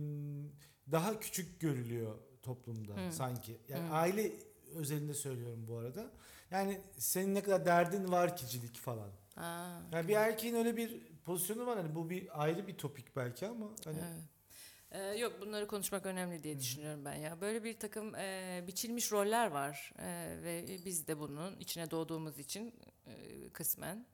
daha küçük görülüyor toplumda Hı. sanki. Yani Hı. aile özelinde söylüyorum bu arada. Yani senin ne kadar derdin var kicilik falan. Aa, Yani bir erkeğin öyle bir pozisyonu var hani bu bir ayrı bir topik belki ama hani Evet. Ee, yok bunları konuşmak önemli diye düşünüyorum ben ya. Böyle bir takım e, biçilmiş roller var E, ve biz de bunun içine doğduğumuz için e, kısmen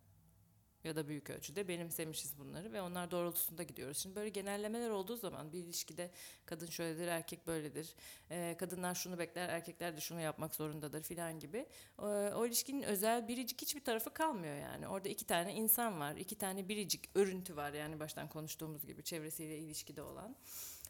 ya da büyük ölçüde benimsemişiz bunları ve onlar doğrultusunda gidiyoruz. Şimdi böyle genellemeler olduğu zaman bir ilişkide kadın şöyledir, erkek böyledir, e, kadınlar şunu bekler, erkekler de şunu yapmak zorundadır filan gibi. O, o ilişkinin özel biricik hiçbir tarafı kalmıyor yani. Orada iki tane insan var, iki tane biricik örüntü var yani baştan konuştuğumuz gibi çevresiyle ilişkide olan.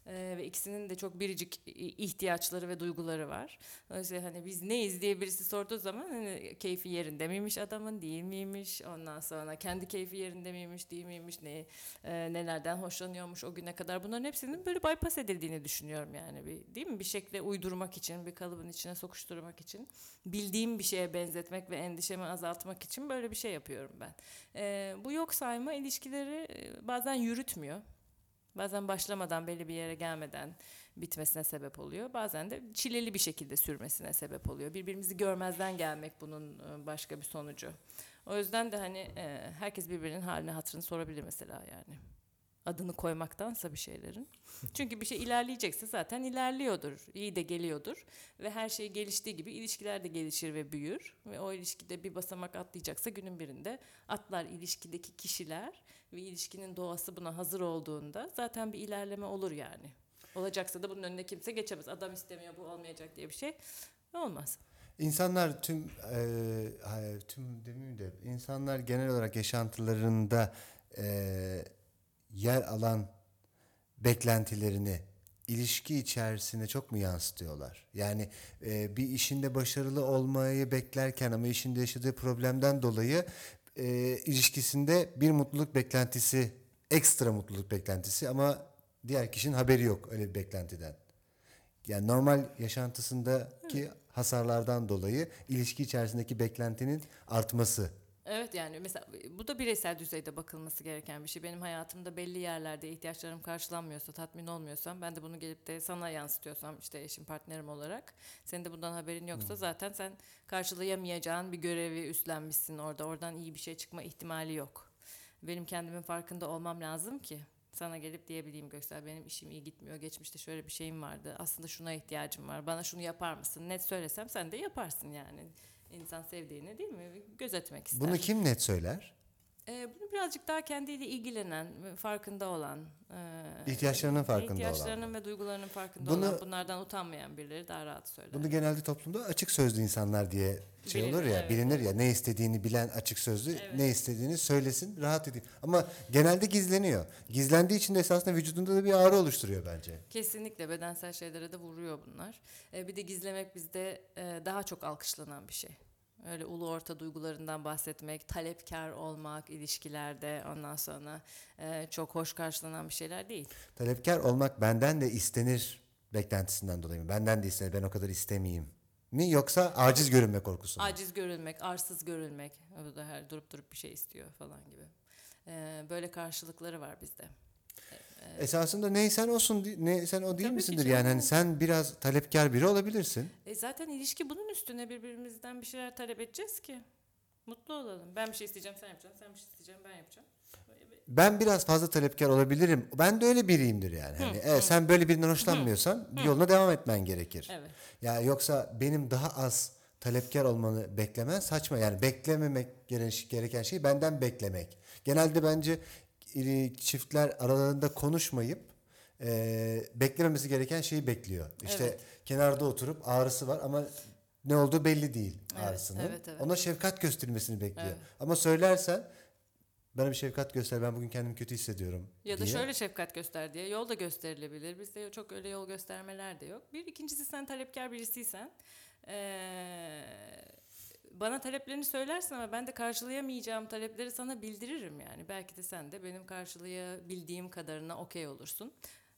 Ee, ve ikisinin de çok biricik ihtiyaçları ve duyguları var. Dolayısıyla hani biz neyiz diye birisi sorduğu zaman hani keyfi yerinde miymiş adamın değil miymiş ondan sonra kendi keyfi yerinde miymiş değil miymiş ne e, nelerden hoşlanıyormuş o güne kadar bunların hepsinin böyle bypass edildiğini düşünüyorum yani bir değil mi bir şekilde uydurmak için bir kalıbın içine sokuşturmak için bildiğim bir şeye benzetmek ve endişemi azaltmak için böyle bir şey yapıyorum ben. Ee, bu yok sayma ilişkileri e, bazen yürütmüyor. Bazen başlamadan belli bir yere gelmeden bitmesine sebep oluyor. Bazen de çileli bir şekilde sürmesine sebep oluyor. Birbirimizi görmezden gelmek bunun e, başka bir sonucu. O yüzden de hani e, herkes birbirinin haline hatırını sorabilir mesela yani. Adını koymaktansa bir şeylerin. Çünkü bir şey ilerleyecekse zaten ilerliyordur. iyi de geliyordur. Ve her şey geliştiği gibi ilişkiler de gelişir ve büyür. Ve o ilişkide bir basamak atlayacaksa günün birinde atlar ilişkideki kişiler ve ilişkinin doğası buna hazır olduğunda zaten bir ilerleme olur yani. Olacaksa da bunun önüne kimse geçemez. Adam istemiyor bu olmayacak diye bir şey olmaz. İnsanlar tüm e, tüm demeyeyim de insanlar genel olarak yaşantılarında e, yer alan beklentilerini ilişki içerisine çok mu yansıtıyorlar? Yani e, bir işinde başarılı olmayı beklerken ama işinde yaşadığı problemden dolayı e, ilişkisinde bir mutluluk beklentisi, ekstra mutluluk beklentisi ama diğer kişinin haberi yok öyle bir beklentiden. Yani normal yaşantısındaki hasarlardan dolayı ilişki içerisindeki beklentinin artması. Evet yani mesela bu da bireysel düzeyde bakılması gereken bir şey. Benim hayatımda belli yerlerde ihtiyaçlarım karşılanmıyorsa, tatmin olmuyorsam ben de bunu gelip de sana yansıtıyorsam işte eşim partnerim olarak senin de bundan haberin yoksa zaten sen karşılayamayacağın bir görevi üstlenmişsin orada. Oradan iyi bir şey çıkma ihtimali yok. Benim kendimin farkında olmam lazım ki sana gelip diyebileyim Göksel benim işim iyi gitmiyor. Geçmişte şöyle bir şeyim vardı. Aslında şuna ihtiyacım var. Bana şunu yapar mısın? Net söylesem sen de yaparsın yani. İnsan sevdiğini değil mi? Gözetmek ister. Bunu kim net söyler? Ee, bunu birazcık daha kendiyle ilgilenen, farkında olan, e, İhtiyaçlarının farkında olan. ihtiyaçlarının ve duygularının farkında Bunu- olan, bunlardan utanmayan birileri daha rahat söyler. Bunu genelde toplumda açık sözlü insanlar diye şey Bilinir, olur ya, evet. bilinir ya ne istediğini bilen açık sözlü, Evet. ne istediğini söylesin, rahat edeyim. Ama genelde gizleniyor. Gizlendiği için de esasında vücudunda da bir ağrı oluşturuyor bence. Kesinlikle bedensel şeylere de vuruyor bunlar. Ee, bir de gizlemek bizde e, daha çok alkışlanan bir şey. Öyle ulu orta duygularından bahsetmek, talepkar olmak ilişkilerde ondan sonra e, çok hoş karşılanan bir şeyler değil. Talepkar olmak benden de istenir beklentisinden dolayı mı? Benden de istenir, ben o kadar istemeyeyim mi? Yoksa aciz görünme korkusu mu? Aciz görülmek, arsız görülmek, bu da her durup durup bir şey istiyor falan gibi. Ee, böyle karşılıkları var bizde. Esasında neysen olsun, neysen o değil Tabii misindir? Yani hani sen biraz talepkar biri olabilirsin. E zaten ilişki bunun üstüne birbirimizden bir şeyler talep edeceğiz ki. Mutlu olalım. Ben bir şey isteyeceğim sen yapacaksın. Sen bir şey isteyeceğim ben yapacağım. Ben biraz fazla talepkar olabilirim. Ben de öyle biriyimdir yani. Hani evet, sen böyle birinden hoşlanmıyorsan yoluna devam etmen gerekir. Evet. Ya yoksa benim daha az talepkar olmanı beklemen saçma. Yani beklememek gere- gereken şeyi benden beklemek. Genelde bence e, çiftler aralarında konuşmayıp e, beklememesi gereken şeyi bekliyor. İşte Evet. kenarda oturup ağrısı var ama ne olduğu belli değil Evet, ağrısının. evet, evet. Ona şefkat gösterilmesini bekliyor. Evet. Ama söylersen bana bir şefkat göster ben bugün kendimi kötü hissediyorum Ya da diye. şöyle şefkat göster diye yol da gösterilebilir. Bizde çok öyle yol göstermeler de yok. Bir ikincisi sen talepkar birisiysen eee, bana taleplerini söylersin ama ben de karşılayamayacağım talepleri sana bildiririm yani. Belki de sen de benim karşılayabildiğim kadarına okey olursun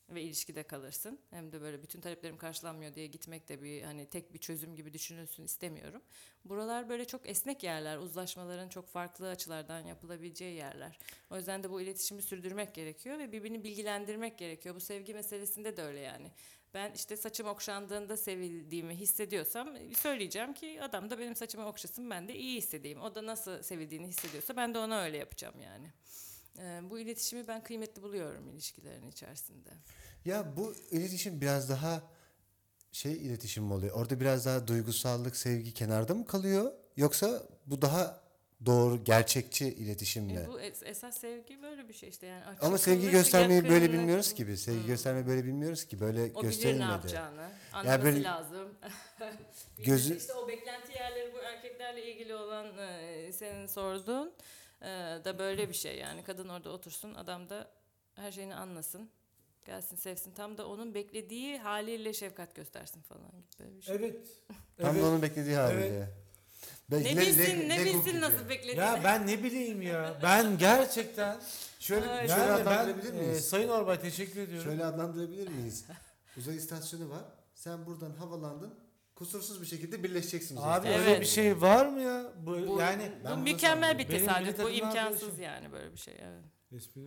ve ilişkide kalırsın. Hem de böyle bütün taleplerim karşılanmıyor diye gitmek de bir hani tek bir çözüm gibi düşünülsün istemiyorum. Buralar böyle çok esnek yerler. Uzlaşmaların çok farklı açılardan yapılabileceği yerler. O yüzden de bu iletişimi sürdürmek gerekiyor ve birbirini bilgilendirmek gerekiyor. Bu sevgi meselesinde de öyle yani. Ben işte saçım okşandığında sevildiğimi hissediyorsam söyleyeceğim ki adam da benim saçımı okşasın ben de iyi hissedeyim. O da nasıl sevildiğini hissediyorsa ben de ona öyle yapacağım yani. Ee, bu iletişimi ben kıymetli buluyorum ilişkilerin içerisinde. Ya bu iletişim biraz daha şey iletişim mi oluyor? Orada biraz daha duygusallık, sevgi kenarda mı kalıyor? Yoksa bu daha doğru, gerçekçi iletişim mi? E, bu es- esas sevgi böyle bir şey işte yani. Ama sevgi göstermeyi böyle yakınlık. bilmiyoruz ki biz. Sevgi göstermeyi böyle bilmiyoruz ki. Böyle O bilir ne gösterilmedi. yapacağını. Anlaması böyle lazım. Gözü- işte o beklenti yerleri bu erkeklerle ilgili olan e, senin sorduğun e, da böyle bir şey yani. Kadın orada otursun, adam da her şeyini anlasın. Gelsin sevsin. Tam da onun beklediği haliyle şefkat göstersin falan gibi böyle bir şey. Evet. Tam evet. da onun beklediği haliyle. Evet. Be- Ne bilsin, ne bilsin nasıl beklediğini. Ya ben ne bileyim ya. Ben gerçekten Şöyle, Ay, şöyle yani ben adlandırabilir e, miyiz? Sayın Orbay teşekkür ediyorum. Şöyle adlandırabilir miyiz? Uzay istasyonu var. Sen buradan havalandın. Kusursuz bir şekilde birleşeceksin uzay Abi öyle Evet. bir şey var mı ya? Bu, bu, yani bu Ben bunu mükemmel bir sandım. Benim tesadüf. Bu imkansız yani böyle bir şey. Evet. espri?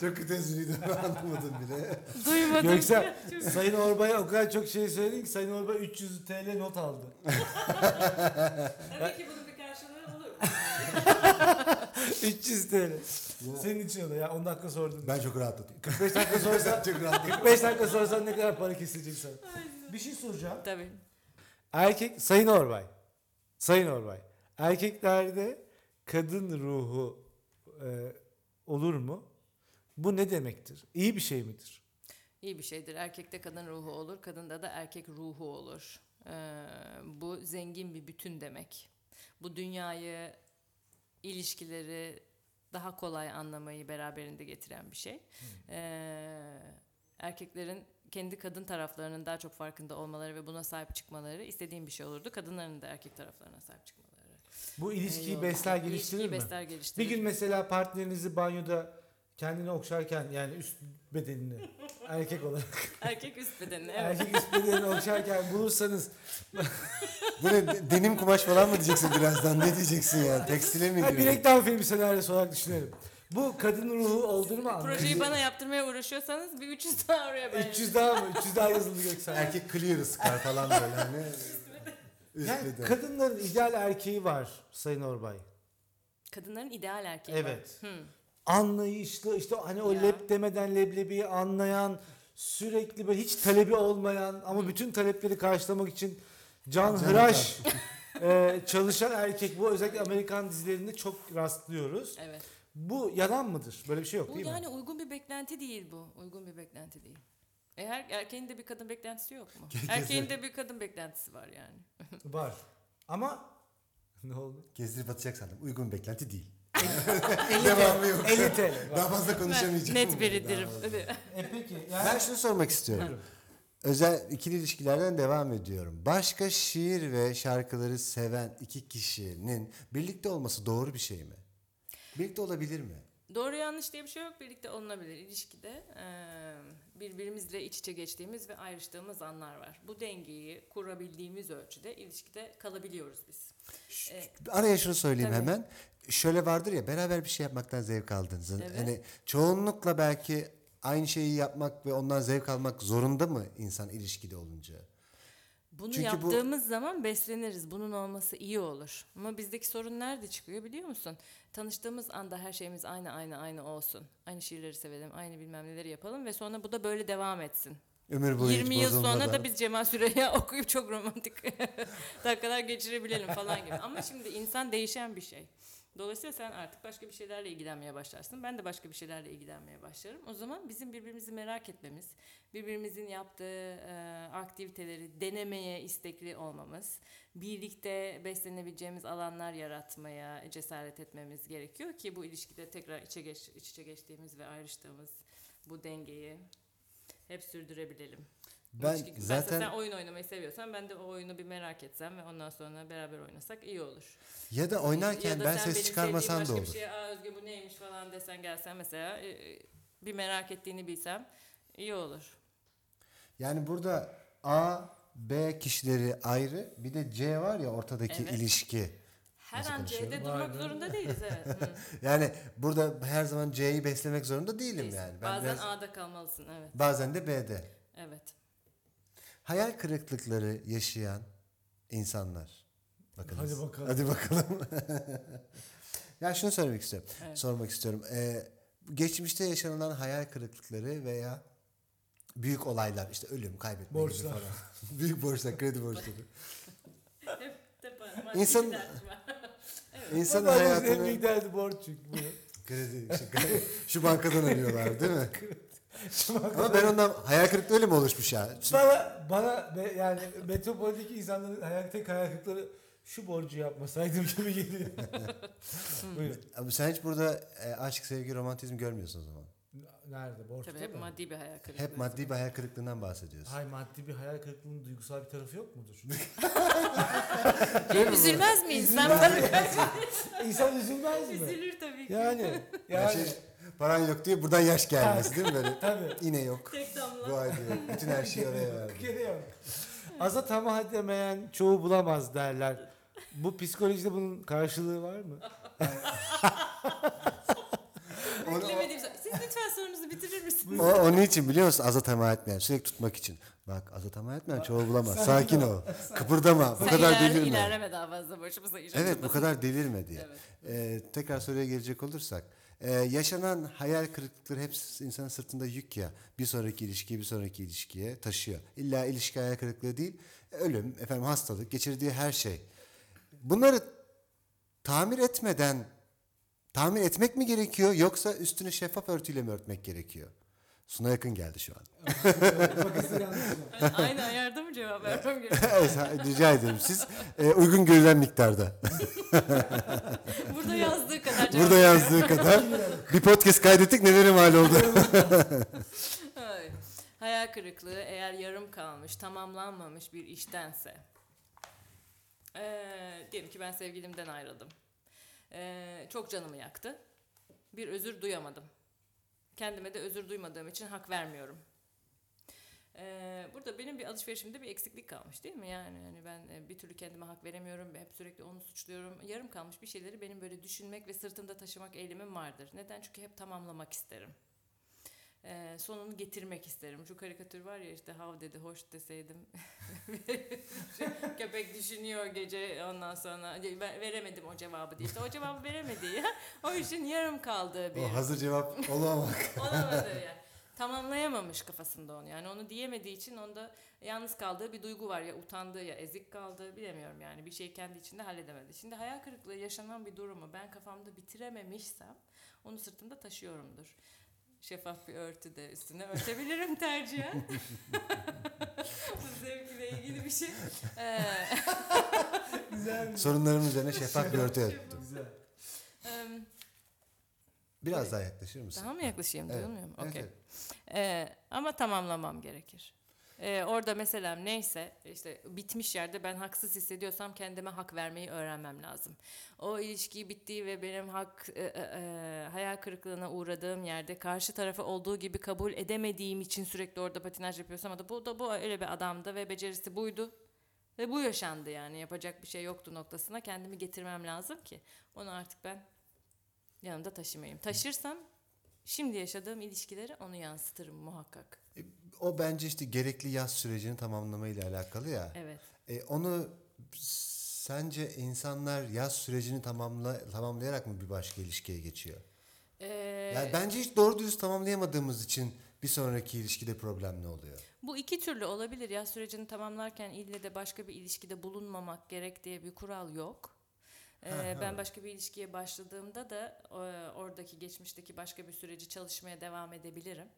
Çok kötü. Ben anlamadım bile. Duymadım. Yoksa Sayın Orbay'a o kadar çok şey söyledin ki Sayın Orbay 300 TL not aldı. Tabii ki bunun bir karşılığı olur. 300 TL. Senin için o da ya 10 dakika sordun. Ben çok rahatladım. 45 dakika sorsan çok rahatladım. 45 dakika sorsan ne kadar para kesilecek sana? Bir şey soracağım. Tabii. Erkek Sayın Orbay. Sayın Orbay. Erkeklerde kadın ruhu e, olur mu? Bu ne demektir? İyi bir şey midir? İyi bir şeydir. Erkekte kadın ruhu olur, kadında da erkek ruhu olur. Ee, bu zengin bir bütün demek. Bu dünyayı, ilişkileri daha kolay anlamayı beraberinde getiren bir şey. Ee, erkeklerin kendi kadın taraflarının daha çok farkında olmaları ve buna sahip çıkmaları istediğim bir şey olurdu. Kadınların da erkek taraflarına sahip çıkmaları. Bu ilişkiyi Eyvallah. besler geliştirir İlişkiyi mi? besler Bir geliştirir. gün mesela partnerinizi banyoda kendini okşarken yani üst bedenini erkek olarak Erkek üst bedenini. Evet. erkek üst bedenini okşarken bulursanız Bu ne de- denim kumaş falan mı diyeceksin birazdan? Ne diyeceksin ya? Tekstile mi ha, bir giriyorsun? reklam filmi senaryosu olarak düşünelim. Bu kadın ruhu olduğunu mu Projeyi bana yaptırmaya uğraşıyorsanız bir 300 daha oraya ben. 300 daha mı? 300 daha yazıldı Göksel. Erkek clear sıkar falan böyle hani. Yani kadınların ideal erkeği var Sayın Orbay. Kadınların ideal erkeği Evet. var. Hı. Anlayışlı işte hani o Ya. lep demeden leblebiyi anlayan sürekli böyle hiç talebi olmayan ama bütün talepleri karşılamak için can Can hıraş e, çalışan erkek bu özellikle Amerikan dizilerinde çok rastlıyoruz. Evet. Bu yalan mıdır? Böyle bir şey yok Bu değil yani mi? uygun bir beklenti değil bu. Uygun bir beklenti değil. E her erkeğin de bir kadın beklentisi yok mu? Erkeğin de bir kadın beklentisi var yani. Var. Ama ne oldu? Gezdirip atacak sandım. Uygun beklenti değil. 50 Devamı yok. 50 TL. Daha fazla konuşamayacağım. Net biridir. E peki Ben yani şunu sormak istiyorum. Özel ikili ilişkilerden devam ediyorum. Başka şiir ve şarkıları seven iki kişinin birlikte olması doğru bir şey mi? Birlikte olabilir mi? Doğru yanlış diye bir şey yok. Birlikte olunabilir. İlişkide eee, birbirimizle iç içe geçtiğimiz ve ayrıştığımız anlar var. Bu dengeyi kurabildiğimiz ölçüde ilişkide kalabiliyoruz biz. E, Araya şunu söyleyeyim Tabii. hemen. Şöyle vardır ya beraber bir şey yapmaktan zevk aldığınızı. Evet. Hani çoğunlukla belki aynı şeyi yapmak ve ondan zevk almak zorunda mı insan ilişkide olunca? Bunu Çünkü bu- yaptığımız zaman besleniriz. Bunun olması iyi olur. Ama bizdeki sorun nerede çıkıyor biliyor musun? Tanıştığımız anda her şeyimiz aynı aynı aynı olsun. Aynı şiirleri sevelim, aynı bilmem neleri yapalım ve sonra bu da böyle devam etsin. Ömür boyu hiç 20 yıl sonra da biz Cemal Süreyya okuyup çok romantik dakikalar geçirebilelim falan gibi. Ama şimdi insan değişen bir şey. Dolayısıyla sen artık başka bir şeylerle ilgilenmeye başlarsın. Ben de başka bir şeylerle ilgilenmeye başlarım. O zaman bizim birbirimizi merak etmemiz, birbirimizin yaptığı e, aktiviteleri denemeye istekli olmamız, birlikte beslenebileceğimiz alanlar yaratmaya cesaret etmemiz gerekiyor ki bu ilişkide tekrar içe geç, iç içe geçtiğimiz ve ayrıştığımız bu dengeyi hep sürdürebilelim. Ben İlişki- zaten sen oyun oynamayı seviyorsan ben de o oyunu bir merak etsem ve ondan sonra beraber oynasak iyi olur. ya da oynarken Ya da ben sen ses çıkarmasan da olur. bir şeye Aa Özge bu neymiş falan desen gelsen mesela e, e, bir merak ettiğini bilsem iyi olur. Yani burada A, B kişileri ayrı. Bir de C var ya ortadaki Evet. ilişki. Her Nasıl an konuşuyorum? C'de durmak be. zorunda değiliz evet. Yani burada her zaman C'yi beslemek zorunda değilim değilsin. yani. Ben Bazen biraz- A'da kalmalısın evet. bazen de B'de. Evet. Hayal kırıklıkları yaşayan insanlar. Bakınız. Hadi bakalım. Hadi bakalım. ya şunu söylemek istiyorum. Evet. Sormak istiyorum. Ee, geçmişte yaşanılan hayal kırıklıkları veya büyük olaylar işte ölüm, kaybetme gibi Borçlar. falan. büyük borçlar, kredi borçları. Hep de para- İnsan- var. İnsanın en büyük derdi borç çünkü. kredi, işte kredi- şu bankadan arıyorlar değil mi? Ama ben ondan hayal kırıklığı öyle mi oluşmuş ya? bana bana be- yani metropoldeki insanların hayal tek hayal kırıkları şu borcu yapmasaydım gibi geliyor. Buyurun. Abi sen hiç burada e, aşk, sevgi, romantizm görmüyorsun o zaman. Nerede? Borçta Tabii hep mı? maddi bir hayal kırıklığı. Hep maddi bir hayal kırıklığından bahsediyorsun. Hay maddi bir hayal kırıklığının duygusal bir tarafı yok mudur? Hep üzülmez mi insan? İnsan üzülmez mi? Üzülür tabii ki. Yani. Yani. şey paran yok diye buradan yaş gelmesi değil mi böyle? Tabii. Yine yok. Tek damla. Bu ay diyor. Bütün her şeyi oraya verdi. Gene yok. Aza tamah edemeyen çoğu bulamaz derler. Bu psikolojide bunun karşılığı var mı? Beklemediğim. Siz lütfen sorunuzu bitirir misiniz? O, onun için biliyor musun? Azat ama etmeyen. Sürekli tutmak için. Bak azat ama etmeyen çoğu bulamaz. Sakin ol. Kıpırdama. Bu Sen kadar ilerle- delirme. ilerleme daha fazla başımıza iş Evet bu açılmasın. kadar delirme diye. Evet. Ee, tekrar soruya gelecek olursak. Ee, yaşanan hayal kırıklıkları hep insanın sırtında yük ya. Bir sonraki ilişkiye bir sonraki ilişkiye taşıyor. İlla ilişki hayal kırıklığı değil. Ölüm, efendim hastalık, geçirdiği her şey. Bunları tamir etmeden tamir etmek mi gerekiyor yoksa üstünü şeffaf örtüyle mi örtmek gerekiyor? Suna yakın geldi şu an. Aynı ayarda mı cevap vermem gerekiyor? Rica ederim. Siz e, uygun görülen miktarda. Burada yazdığı kadar cevap Burada yazdığı kadar. Bir podcast kaydettik nelere mal oldu. Hayal kırıklığı eğer yarım kalmış, tamamlanmamış bir iştense. Ee, diyelim ki ben sevgilimden ayrıldım. Ee, çok canımı yaktı. Bir özür duyamadım. Kendime de özür duymadığım için hak vermiyorum. Ee, burada benim bir alışverişimde bir eksiklik kalmış değil mi? Yani hani ben e, bir türlü kendime hak veremiyorum. Hep sürekli onu suçluyorum. Yarım kalmış bir şeyleri benim böyle düşünmek ve sırtımda taşımak eğilimim vardır. Neden? Çünkü hep tamamlamak isterim. Ee, sonunu getirmek isterim. Şu karikatür var ya işte hav dedi hoş deseydim. Köpek düşünüyor gece ondan sonra "Ben veremedim o cevabı diye. İşte o cevabı veremedi ya. O işin yarım kaldığı bir. O hazır cevap olamamak. Olamadı yani. Tamamlayamamış kafasında onu. Yani onu diyemediği için onda yalnız kaldığı bir duygu var. Ya utandığı ya ezik kaldığı bilemiyorum yani. Bir şey kendi içinde halledemedi. Şimdi hayal kırıklığı yaşanan bir durumu ben kafamda bitirememişsem onu sırtımda taşıyorumdur. Şeffaf bir örtü de üstüne örtebilirim tercihen. Bu zevkle ilgili bir şey. Ee, Güzel. Sorunlarımın üzerine şeffaf bir örtü örttüm. Güzel. Biraz daha yaklaşır mısın? daha mı yaklaşayım Evet. duyulmuyor mu? Evet, evet. Ee, ama tamamlamam gerekir. Ee, orada mesela neyse işte bitmiş yerde ben haksız hissediyorsam kendime hak vermeyi öğrenmem lazım. O ilişki bittiği ve benim hak e, e, e, hayal kırıklığına uğradığım yerde karşı tarafı olduğu gibi kabul edemediğim için sürekli orada patinaj yapıyorsam ama da bu da bu öyle bir adamdı ve becerisi buydu. Ve bu yaşandı yani yapacak bir şey yoktu noktasına kendimi getirmem lazım ki onu artık ben yanımda taşımayayım. Taşırsam Şimdi yaşadığım ilişkileri onu yansıtırım muhakkak. O bence işte gerekli yaz sürecini tamamlamayla alakalı ya. Evet. E, onu sence insanlar yaz sürecini tamamla, tamamlayarak mı bir başka ilişkiye geçiyor? Ee, Yani bence hiç doğru dürüst tamamlayamadığımız için bir sonraki ilişkide problem ne oluyor? Bu iki türlü olabilir. Yaz sürecini tamamlarken ille de başka bir ilişkide bulunmamak gerek diye bir kural yok. Ee, Ha, ha. ben başka bir ilişkiye başladığımda da e, oradaki geçmişteki başka bir süreci çalışmaya devam edebilirim.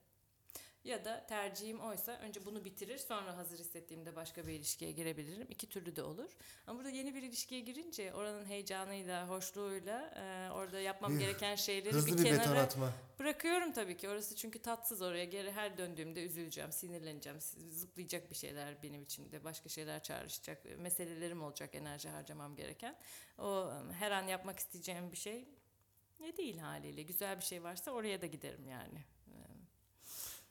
Ya da tercihim oysa önce bunu bitirir sonra hazır hissettiğimde başka bir ilişkiye girebilirim. İki türlü de olur. Ama burada yeni bir ilişkiye girince oranın heyecanıyla, hoşluğuyla e, orada yapmam gereken şeyleri Hızlı bir bir kenara atma. Bırakıyorum tabii ki. Orası çünkü tatsız oraya. Geri her döndüğümde üzüleceğim, sinirleneceğim. Zıplayacak bir şeyler benim içimde. Başka şeyler çağrışacak. Meselelerim olacak enerji harcamam gereken. O her an yapmak isteyeceğim bir şey ne değil haliyle. Güzel bir şey varsa oraya da giderim yani.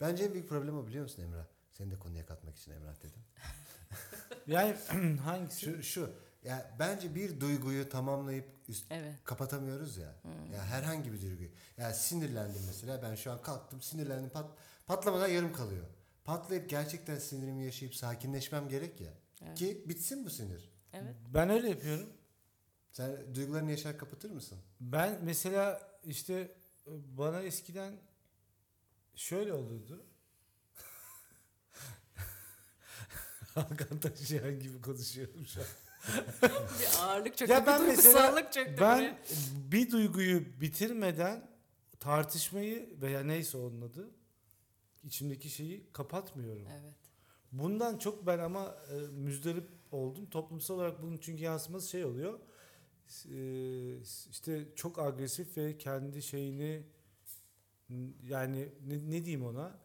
Bence en büyük problem o biliyor musun Emrah? Seni de konuya katmak için Emrah dedim. Yani hangisi? Şu, şu ya bence bir duyguyu tamamlayıp üst, Evet. kapatamıyoruz ya. Ya herhangi bir duyguyu. Ya sinirlendim mesela ben şu an kalktım sinirlendim pat, patlamadan yarım kalıyor. Patlayıp gerçekten sinirimi yaşayıp sakinleşmem gerek ya. Evet. Ki bitsin bu sinir. Evet. Ben öyle yapıyorum. Sen duygularını yaşar kapatır mısın? Ben mesela işte bana eskiden şöyle olurdu. Hakan Taşıyan gibi konuşuyorum şu an. Bir ağırlık çöktü. Ya ben bir mesela duygusallık çöktü ben buraya. bir duyguyu bitirmeden tartışmayı veya neyse onun adı içimdeki şeyi kapatmıyorum. Evet. Bundan çok ben ama e, müzdarip oldum. Toplumsal olarak bunun çünkü yansıması şey oluyor. E, işte çok agresif ve kendi şeyini yani ne, ne diyeyim ona?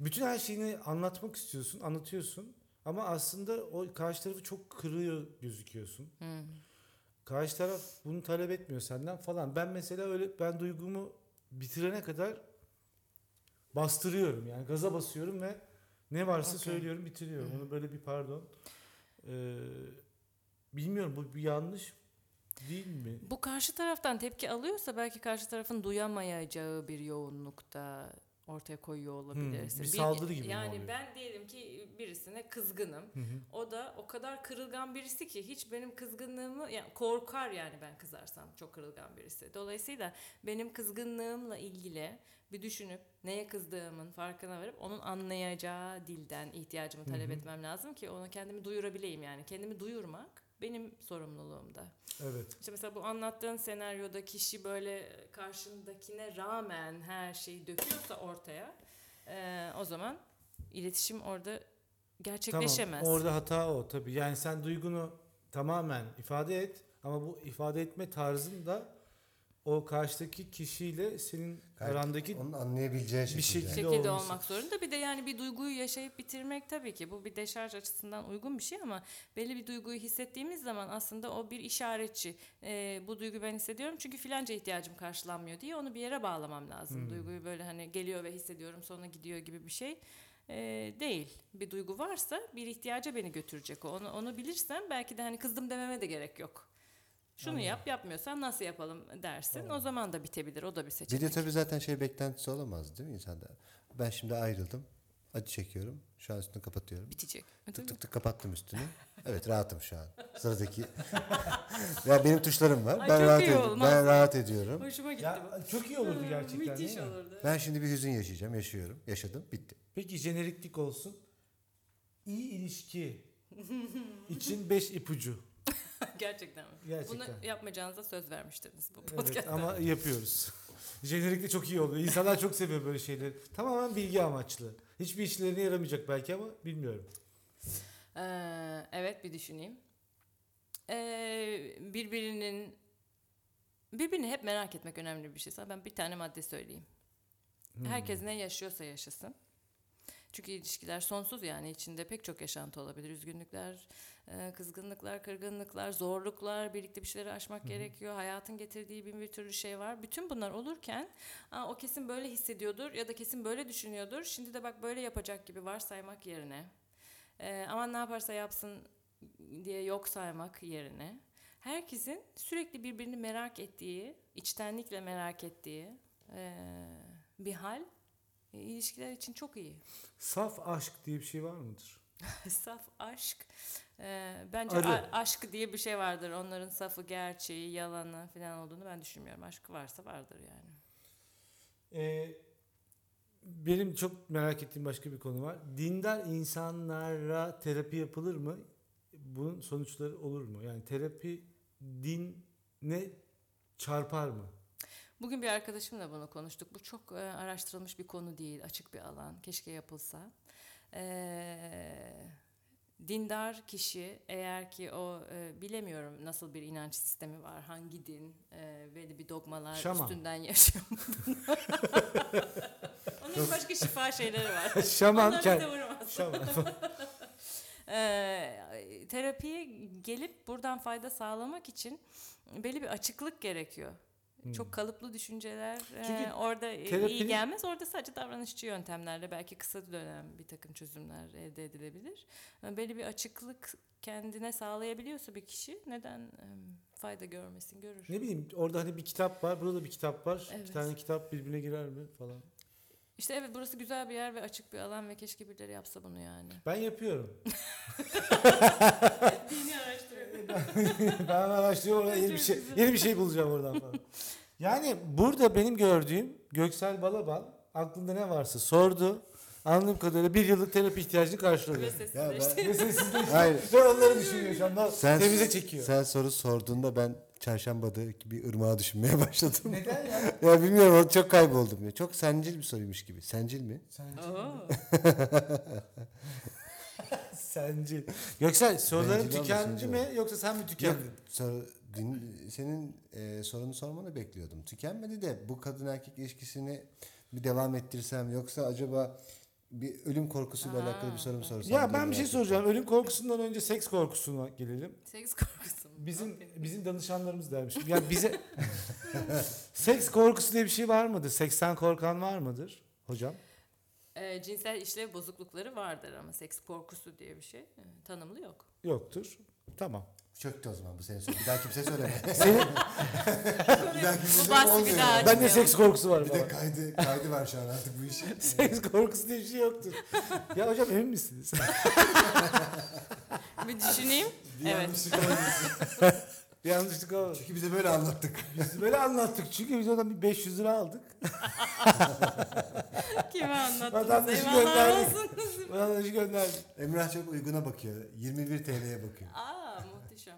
Bütün her şeyini anlatmak istiyorsun, anlatıyorsun. Ama aslında o karşı tarafı çok kırıyor gözüküyorsun. Hı. Karşı taraf bunu talep etmiyor senden falan. Ben mesela öyle ben duygumu bitirene kadar bastırıyorum. Yani gaza basıyorum ve ne varsa Okey. söylüyorum, bitiriyorum. Hı. Onu böyle bir pardon. Ee, bilmiyorum bu bir yanlış değil mi? Bu karşı taraftan tepki alıyorsa belki karşı tarafın duyamayacağı bir yoğunlukta ortaya koyuyor olabilirsin. Hmm, bir saldırı gibi Yani oluyor? ben diyelim ki birisine kızgınım. Hı hı. O da o kadar kırılgan birisi ki hiç benim kızgınlığımı yani korkar yani ben kızarsam çok kırılgan birisi. Dolayısıyla benim kızgınlığımla ilgili bir düşünüp neye kızdığımın farkına varıp onun anlayacağı dilden ihtiyacımı talep Hı hı. etmem lazım ki ona kendimi duyurabileyim yani. Kendimi duyurmak benim sorumluluğumda. Evet. İşte mesela bu anlattığın senaryoda kişi böyle karşındakine rağmen her şeyi döküyorsa ortaya eee, o zaman iletişim orada gerçekleşemez. Tamam. Orada hata o tabii. Yani sen duygunu tamamen ifade et ama bu ifade etme tarzın da o karşıdaki kişiyle senin Gayet arandaki Onun anlayabileceği şekilde. şekilde- şekilde olması. olmak zorunda. Bir de yani bir duyguyu yaşayıp bitirmek tabii ki bu bir deşarj açısından uygun bir şey ama belli bir duyguyu hissettiğimiz zaman aslında o bir işaretçi. Ee, bu duyguyu ben hissediyorum çünkü filanca ihtiyacım karşılanmıyor diye onu bir yere bağlamam lazım. Hmm. Duyguyu böyle hani geliyor ve hissediyorum sonra gidiyor gibi bir şey ee, değil. Bir duygu varsa bir ihtiyaca beni götürecek o. Onu, onu bilirsem belki de hani kızdım dememe de gerek yok. Şunu Anladım. yap yapmıyorsan nasıl yapalım dersin. Tamam. O zaman da bitebilir. O da bir Bir seçenek. de tabii zaten şey beklentisi olamaz değil mi insanda? Ben şimdi ayrıldım. Acı çekiyorum. Şu an üstünü kapatıyorum. Bitecek. Tık tık tık kapattım üstünü. Evet rahatım şu an. Sıradaki. ya benim tuşlarım var. Ay, ben rahat ediyorum. Ben rahat ediyorum. Hoşuma gitti bu. ya çok iyi olurdu gerçekten Müthiş olurdu. Ben şimdi bir hüzün yaşayacağım. Yaşıyorum. Yaşadım. Bitti. Peki jeneriklik olsun. İyi ilişki için 5 ipucu. Gerçekten mi? Gerçekten. Bunu yapmayacağınıza söz vermiştiniz bu Evet podcast'ta. ama yapıyoruz. Jenerikte çok iyi oluyor. İnsanlar çok seviyor böyle şeyleri. Tamamen bilgi amaçlı. Hiçbir işlerine yaramayacak belki ama bilmiyorum. Ee, evet bir düşüneyim. Ee, birbirinin birbirini hep merak etmek önemli bir şey. Sana ben bir tane madde söyleyeyim. Hmm. Herkes ne yaşıyorsa yaşasın. Çünkü ilişkiler sonsuz yani içinde pek çok yaşantı olabilir. Üzgünlükler, e, kızgınlıklar, kırgınlıklar, zorluklar, birlikte bir şeyleri aşmak gerekiyor. Hayatın getirdiği bin bir türlü şey var. Bütün bunlar olurken o kesin böyle hissediyordur ya da kesin böyle düşünüyordur. Şimdi de bak böyle yapacak gibi varsaymak yerine e, aman ne yaparsa yapsın diye yok saymak yerine herkesin sürekli birbirini merak ettiği, içtenlikle merak ettiği e, bir hal e, ilişkiler için çok iyi. Saf aşk diye bir şey var mıdır? Saf aşk. e, bence Arı. aşk diye bir şey vardır. Onların safı, gerçeği, yalanı falan olduğunu ben düşünmüyorum. Aşk varsa vardır yani. Ee, benim çok merak ettiğim başka bir konu var. Dindar insanlara terapi yapılır mı? Bunun sonuçları olur mu? Yani terapi dine çarpar mı? Bugün bir arkadaşımla bunu konuştuk. Bu çok e, araştırılmış bir konu değil, açık bir alan. Keşke yapılsa. Ee, dindar kişi eğer ki o e, bilemiyorum nasıl bir inanç sistemi var, hangi din e, belli bir dogmalar Şaman. üstünden yaşıyor. Onun başka şifa şeyleri var. Şaman Onlar kel- bize vurmaz. Şaman. Ee, terapiye gelip buradan fayda sağlamak için belli bir açıklık gerekiyor. Çok kalıplı düşünceler e, Çünkü orada e, iyi terapinin- gelmez. Orada sadece davranışçı yöntemlerle belki kısa dönem bir takım çözümler elde edilebilir. Belli bir açıklık kendine sağlayabiliyorsa bir kişi neden e, fayda görmesin görür. ne bileyim orada hani bir kitap var, burada da bir kitap var. Evet. İki tane kitap birbirine girer mi falan. İşte evet burası güzel bir yer ve açık bir alan ve keşke birileri yapsa bunu yani. Ben yapıyorum. Dini araştırıyor. ben araştırıyorum orada yeni bir şey yeni bir şey bulacağım oradan falan. Yani burada benim gördüğüm Göksel Balaban aklında ne varsa sordu. Anladığım kadarıyla bir yıllık terapi ihtiyacını karşıladı. Ve sessizleşti. Ve sessizleşti. Hayır. Ve onları düşünüyor şu anda. Sen, Temize çekiyor. Sen soru sorduğunda ben çarşambada bir ırmağa düşünmeye başladım. Neden ya? ya bilmiyorum çok kayboldum ya. Çok sencil bir soruymuş gibi. Sencil mi? Oo. Sence. Göksel sorularım Bencil tükendi olmasın mi yoksa sen mi Yok, tükendin? sor- din- senin e, sorunu sormanı bekliyordum. Tükenmedi de bu kadın erkek ilişkisini bir devam ettirsem yoksa acaba bir ölüm korkusuyla Aa, alakalı bir soru mu sorsam? Ya ben bir şey soracağım. Ölüm korkusundan önce seks korkusuna gelelim. Seks korkusu? Bizim bizim danışanlarımız dermiş. Yani bize seks korkusu diye bir şey var mıdır? Seksten korkan var mıdır hocam? Ee, cinsel işlev bozuklukları vardır ama seks korkusu diye bir şey e, tanımlı yok. Yoktur. Tamam. Çöktü o zaman bu senin soru. Bir daha kimse söyleme. Senin bir daha kimse Bu söyleme bahsi bir olmuyor. daha ben de seks korkusu var Bir de kaydı, kaydı var şu an artık bu işin. Seks korkusu diye bir şey yoktur. ya hocam emin misiniz? Bir düşüneyim. Bir Evet. yanlışlık olmasın. bir yanlışlık olmadı. Çünkü bize böyle anlattık. Biz böyle anlattık çünkü biz ondan bir 500 lira aldık. Kime anlattınız? Vatandaşı gönderdik. Vatandaşı gönderdik. Emrah çok uyguna bakıyor. 21 TL'ye bakıyor. Aa muhteşem.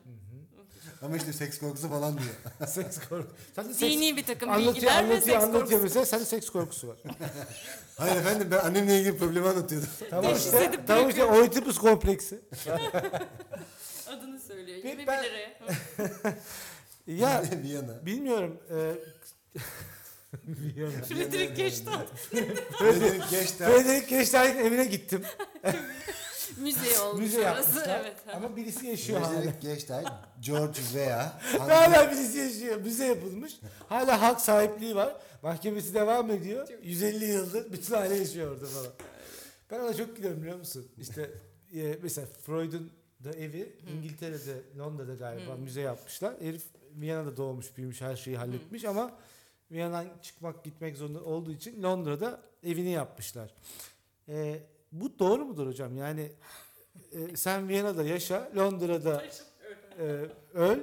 Ama işte seks korkusu falan diyor. seks korkusu. Sen de seks Dini bir takım anlatıyor, bilgiler ve anlatıyor, seks anlatıyor korkusu. mesela. Sende seks korkusu var. Hayır efendim ben annemle ilgili problemi anlatıyordum. tamam işte. Tamam işte Oedipus kompleksi. Söylüyor. Ben- 21 ben- liraya. Ya Viyana. bilmiyorum. E, Viyana. Friedrich Gestalt. Frederick Geçter. Frederick Geçter'in evine gittim. Müze olmuş Müze orası. yapmışlar. Evet. Ama birisi yaşıyor hala. Frederick Geçter. George Vea. Hala birisi yaşıyor. Müze yapılmış. Hala halk sahipliği var. Mahkemesi devam ediyor. 150 yıldır bütün aile yaşıyor orada falan. Ben ona çok gidiyorum biliyor musun? İşte e, mesela Freud'un da evi İngiltere'de, Londra'da galiba Hı. müze yapmışlar. Herif Viyana'da doğmuş, büyümüş, her şeyi halletmiş ama Viyana'dan çıkmak, gitmek zorunda olduğu için Londra'da evini yapmışlar. E, bu doğru mudur hocam? Yani e, sen Viyana'da yaşa, Londra'da e, öl.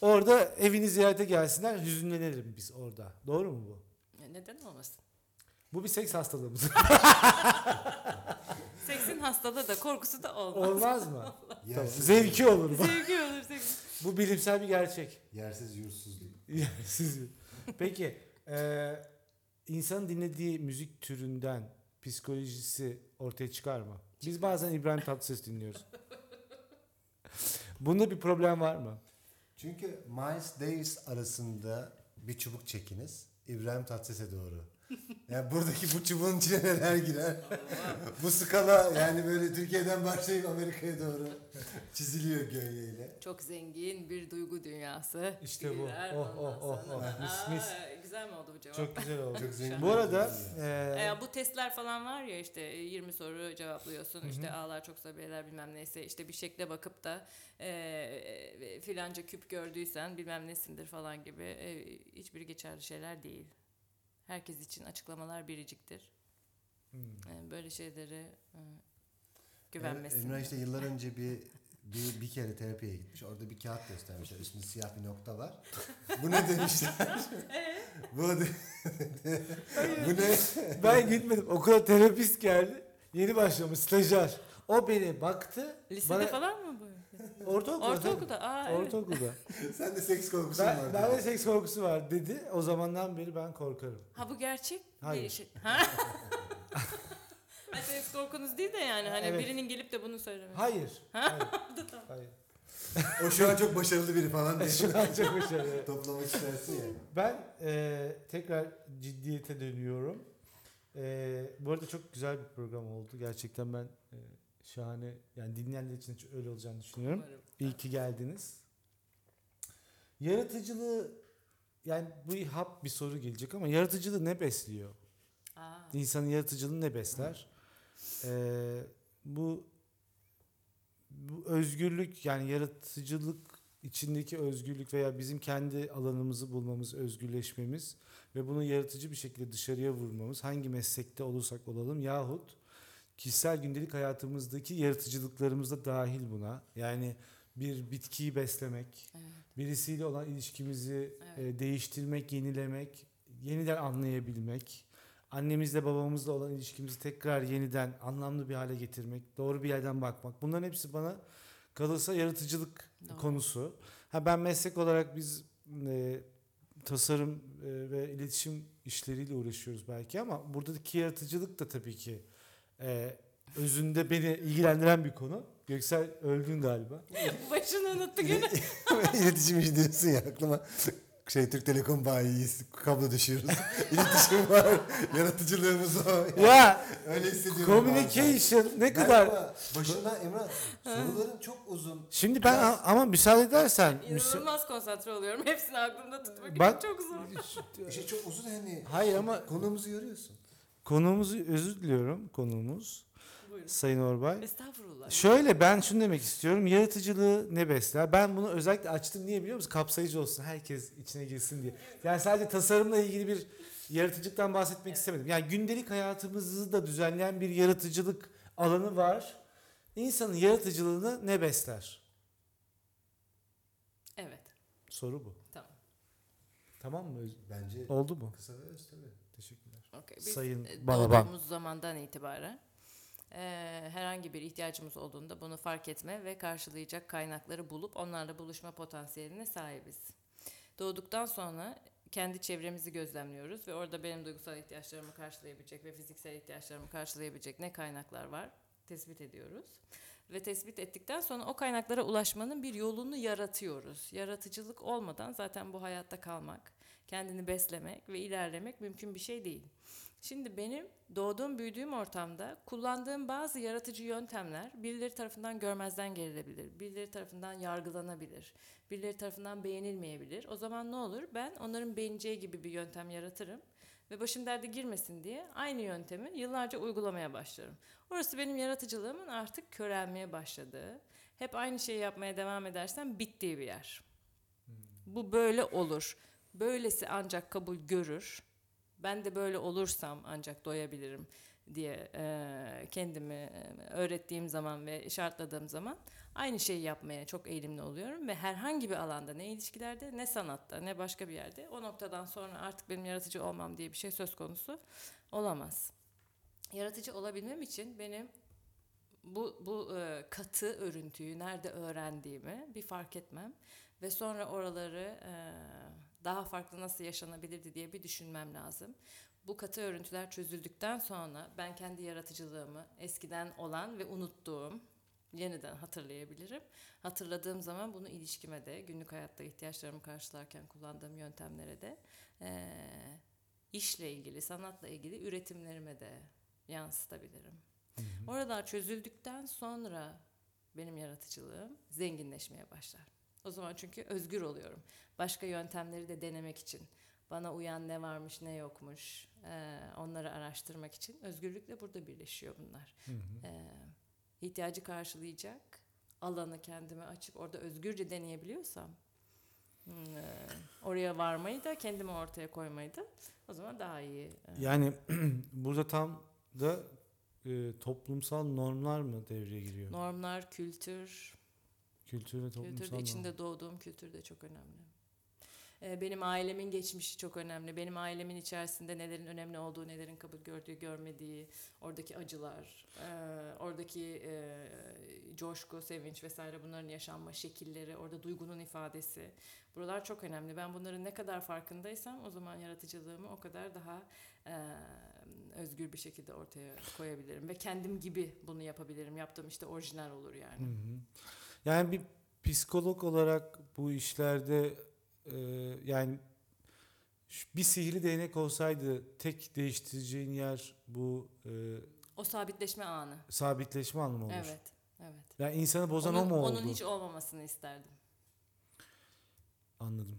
Orada evini ziyarete gelsinler, hüzünlenelim biz orada. Doğru mu bu? Ya Neden olmasın? Bu bir seks hastalığımız. Seksin hastalığı da korkusu da olmaz. Olmaz mı? Tamam. Yersiz, Zevki olur. Sevgi olur seks. Bu bilimsel bir gerçek. yersiz yursuzluk. Siz- Peki, e, insanın dinlediği müzik türünden psikolojisi ortaya çıkar mı? Biz bazen İbrahim Tatlıses dinliyoruz. Bunda bir problem var mı? Çünkü Miles Davis arasında bir çubuk çekiniz. İbrahim Tatlıses'e doğru. Yani buradaki bu çubuğun içine neler girer? bu skala yani böyle Türkiye'den başlayıp Amerika'ya doğru çiziliyor gölgeyle. Çok zengin bir duygu dünyası. İşte bu. Oh, oh, oh, sonra. oh. Mis, Aa, mis. Güzel mi oldu bu cevap? Çok güzel oldu. Çok zengin. Bu arada e, E, bu testler falan var ya işte 20 soru cevaplıyorsun işte ağlar çok seviyeler bilmem neyse işte bir şekle bakıp da e, e, filanca küp gördüysen bilmem nesindir falan gibi e, hiçbiri geçerli şeyler değil. Herkes için açıklamalar biriciktir. Hmm. Ee, böyle şeyleri e, Emrah güvenmesin. işte yıllar önce bir bir, bir kere terapiye gitmiş. Orada bir kağıt göstermişler. Üstünde siyah bir nokta var. Bu ne demişler? Bu, de- bu ne? Ben gitmedim. Okula terapist geldi. Yeni başlamış stajyer. O beni baktı. Lisede bana, falan mı bu? Ortaokulda. Ortaokulda. Aa, evet. Ortaokulda. Sen de seks korkusun ben, var. ben de seks korkusu var dedi. O zamandan beri ben korkarım. Ha bu gerçek Hayır. bir şey. Ha? Ha, seks korkunuz değil de yani hani Evet. birinin gelip de bunu söylemesi. Hayır. Hayır. Hayır. O şu an çok başarılı biri falan diye. Şu an çok başarılı. Toplamak istersin ya. Ben e, tekrar ciddiyete dönüyorum. E, bu arada çok güzel bir program oldu. Gerçekten ben şahane yani dinleyenler için çok öyle olacağını düşünüyorum. Umarım. İyi ki geldiniz. Yaratıcılığı yani bu hap bir soru gelecek ama yaratıcılığı ne besliyor? Aa, İnsanın yaratıcılığını ne besler? Ee, bu bu özgürlük yani yaratıcılık içindeki özgürlük veya bizim kendi alanımızı bulmamız, özgürleşmemiz ve bunu yaratıcı bir şekilde dışarıya vurmamız hangi meslekte olursak olalım yahut kişisel gündelik hayatımızdaki yaratıcılıklarımız da dahil buna. Yani bir bitkiyi beslemek, evet. birisiyle olan ilişkimizi Evet. e, değiştirmek, yenilemek, yeniden anlayabilmek, annemizle babamızla olan ilişkimizi tekrar yeniden anlamlı bir hale getirmek, doğru bir yerden bakmak. Bunların hepsi bana kalırsa yaratıcılık Doğru. konusu. Ha ben meslek olarak biz e, tasarım e, ve iletişim işleriyle uğraşıyoruz belki ama buradaki yaratıcılık da tabii ki e, özünde beni ilgilendiren bir konu. Göksel öldün galiba. Başını unuttu gene. İletişim işi diyorsun ya aklıma şey Türk Telekom bayiyiz. Kablo düşüyoruz. İletişim var. Yaratıcılığımız o. ya Öyle hissediyorum. communication ne bazen. kadar Galiba başında Emrah soruların çok uzun. Şimdi ben Biraz- ama müsaade edersen müsa- İnanılmaz konsantre oluyorum. Hepsini aklımda tutmak için çok zor. İşte çok uzun hani. Hayır ama Konumuzu yoruyorsun. Konuğumuzu özür diliyorum konuğumuz Buyurun. Sayın Orbay. Estağfurullah. Şöyle ben şunu demek istiyorum. Yaratıcılığı ne besler? Ben bunu özellikle açtım niye biliyor musun? Kapsayıcı olsun. Herkes içine girsin diye. Yani sadece tasarımla ilgili bir yaratıcılıktan bahsetmek istemedim. Yani gündelik hayatımızı da düzenleyen bir yaratıcılık alanı var. İnsanın yaratıcılığını ne besler? Evet. Soru bu. Tamam. Tamam mı? Bence Oldu mu? kısa ve öz tabii. Teşekkürler. Okay. Biz Sayın e, Balaban. doğduğumuz zamandan itibaren e, herhangi bir ihtiyacımız olduğunda bunu fark etme ve karşılayacak kaynakları bulup onlarla buluşma potansiyeline sahibiz. Doğduktan sonra kendi çevremizi gözlemliyoruz ve orada benim duygusal ihtiyaçlarımı karşılayabilecek ve fiziksel ihtiyaçlarımı karşılayabilecek ne kaynaklar var tespit ediyoruz. Ve tespit ettikten sonra o kaynaklara ulaşmanın bir yolunu yaratıyoruz. Yaratıcılık olmadan zaten bu hayatta kalmak, kendini beslemek ve ilerlemek mümkün bir şey değil. Şimdi benim doğduğum, büyüdüğüm ortamda kullandığım bazı yaratıcı yöntemler birileri tarafından görmezden gelinebilir, birileri tarafından yargılanabilir, birileri tarafından beğenilmeyebilir. O zaman ne olur? Ben onların beğeneceği gibi bir yöntem yaratırım ve başım derde girmesin diye aynı yöntemi yıllarca uygulamaya başlarım. Orası benim yaratıcılığımın artık körelmeye başladığı, hep aynı şeyi yapmaya devam edersen bittiği bir yer. Bu böyle olur. Böylesi ancak kabul görür. Ben de böyle olursam ancak doyabilirim diye e, kendimi e, öğrettiğim zaman ve şartladığım zaman aynı şeyi yapmaya çok eğilimli oluyorum ve herhangi bir alanda ne ilişkilerde ne sanatta ne başka bir yerde o noktadan sonra artık benim yaratıcı olmam diye bir şey söz konusu olamaz. Yaratıcı olabilmem için benim bu bu e, katı örüntüyü nerede öğrendiğimi bir fark etmem ve sonra oraları e, daha farklı nasıl yaşanabilirdi diye bir düşünmem lazım. Bu katı örüntüler çözüldükten sonra ben kendi yaratıcılığımı eskiden olan ve unuttuğum yeniden hatırlayabilirim. Hatırladığım zaman bunu ilişkime de, günlük hayatta ihtiyaçlarımı karşılarken kullandığım yöntemlere de, e, işle ilgili, sanatla ilgili üretimlerime de yansıtabilirim. Oralar çözüldükten sonra benim yaratıcılığım zenginleşmeye başlar. O zaman çünkü özgür oluyorum. Başka yöntemleri de denemek için. Bana uyan ne varmış ne yokmuş eee, onları araştırmak için. Özgürlükle burada birleşiyor bunlar. Eee ihtiyacı karşılayacak alanı kendime açıp orada özgürce deneyebiliyorsam hmm, e, oraya varmayı da kendimi ortaya koymayı da o zaman daha iyi. e, Yani burada tam da e, toplumsal normlar mı devreye giriyor? Normlar, kültür, Kültür ve toplumsal Kültürde norm. içinde doğduğum kültür de çok önemli. Ee, Benim ailemin geçmişi çok önemli. Benim ailemin içerisinde nelerin önemli olduğu, nelerin kabul gördüğü, görmediği, oradaki acılar, e, oradaki e, coşku, sevinç vesaire bunların yaşanma şekilleri, orada duygunun ifadesi. Buralar çok önemli. Ben bunların ne kadar farkındaysam o zaman yaratıcılığımı o kadar daha e, özgür bir şekilde ortaya koyabilirim. Ve kendim gibi bunu yapabilirim. Yaptığım işte orijinal olur yani. Hı hı. Yani bir psikolog olarak bu işlerde e, yani bir sihirli değnek olsaydı tek değiştireceğin yer bu e, O sabitleşme anı. sabitleşme anlamı olur. Evet. Evet. Yani insanı bozan onun, o mu oldu? Onun hiç olmamasını isterdim. Anladım.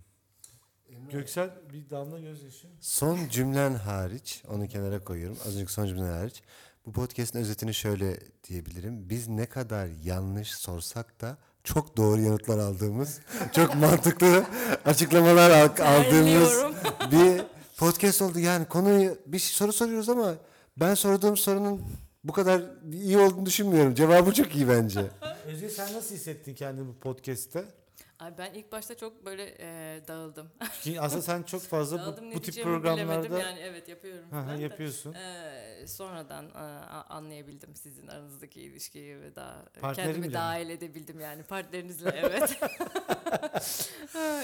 Emre, Göksel bir damla gözyaşı. Son cümlen hariç, onu kenara koyuyorum. Az önceki son cümlen hariç. Bu podcast'in özetini şöyle diyebilirim. Biz ne kadar yanlış sorsak da çok doğru yanıtlar aldığımız, çok mantıklı açıklamalar al- aldığımız bir podcast oldu. Yani konuyu bir soru soruyoruz ama ben sorduğum sorunun bu kadar iyi olduğunu düşünmüyorum. Cevabı çok iyi bence. Özge sen nasıl hissettin kendini bu podcast'te? Ay ben ilk başta çok böyle e, dağıldım. Ki aslında sen çok fazla dağıldım bu, bu tip programlarda yani evet yapıyorum. Hı hı, falan da. yapıyorsun. E, sonradan e, a- anlayabildim sizin aranızdaki ilişkiyi ve daha kendimi mi? dahil edebildim yani partnerinizle evet.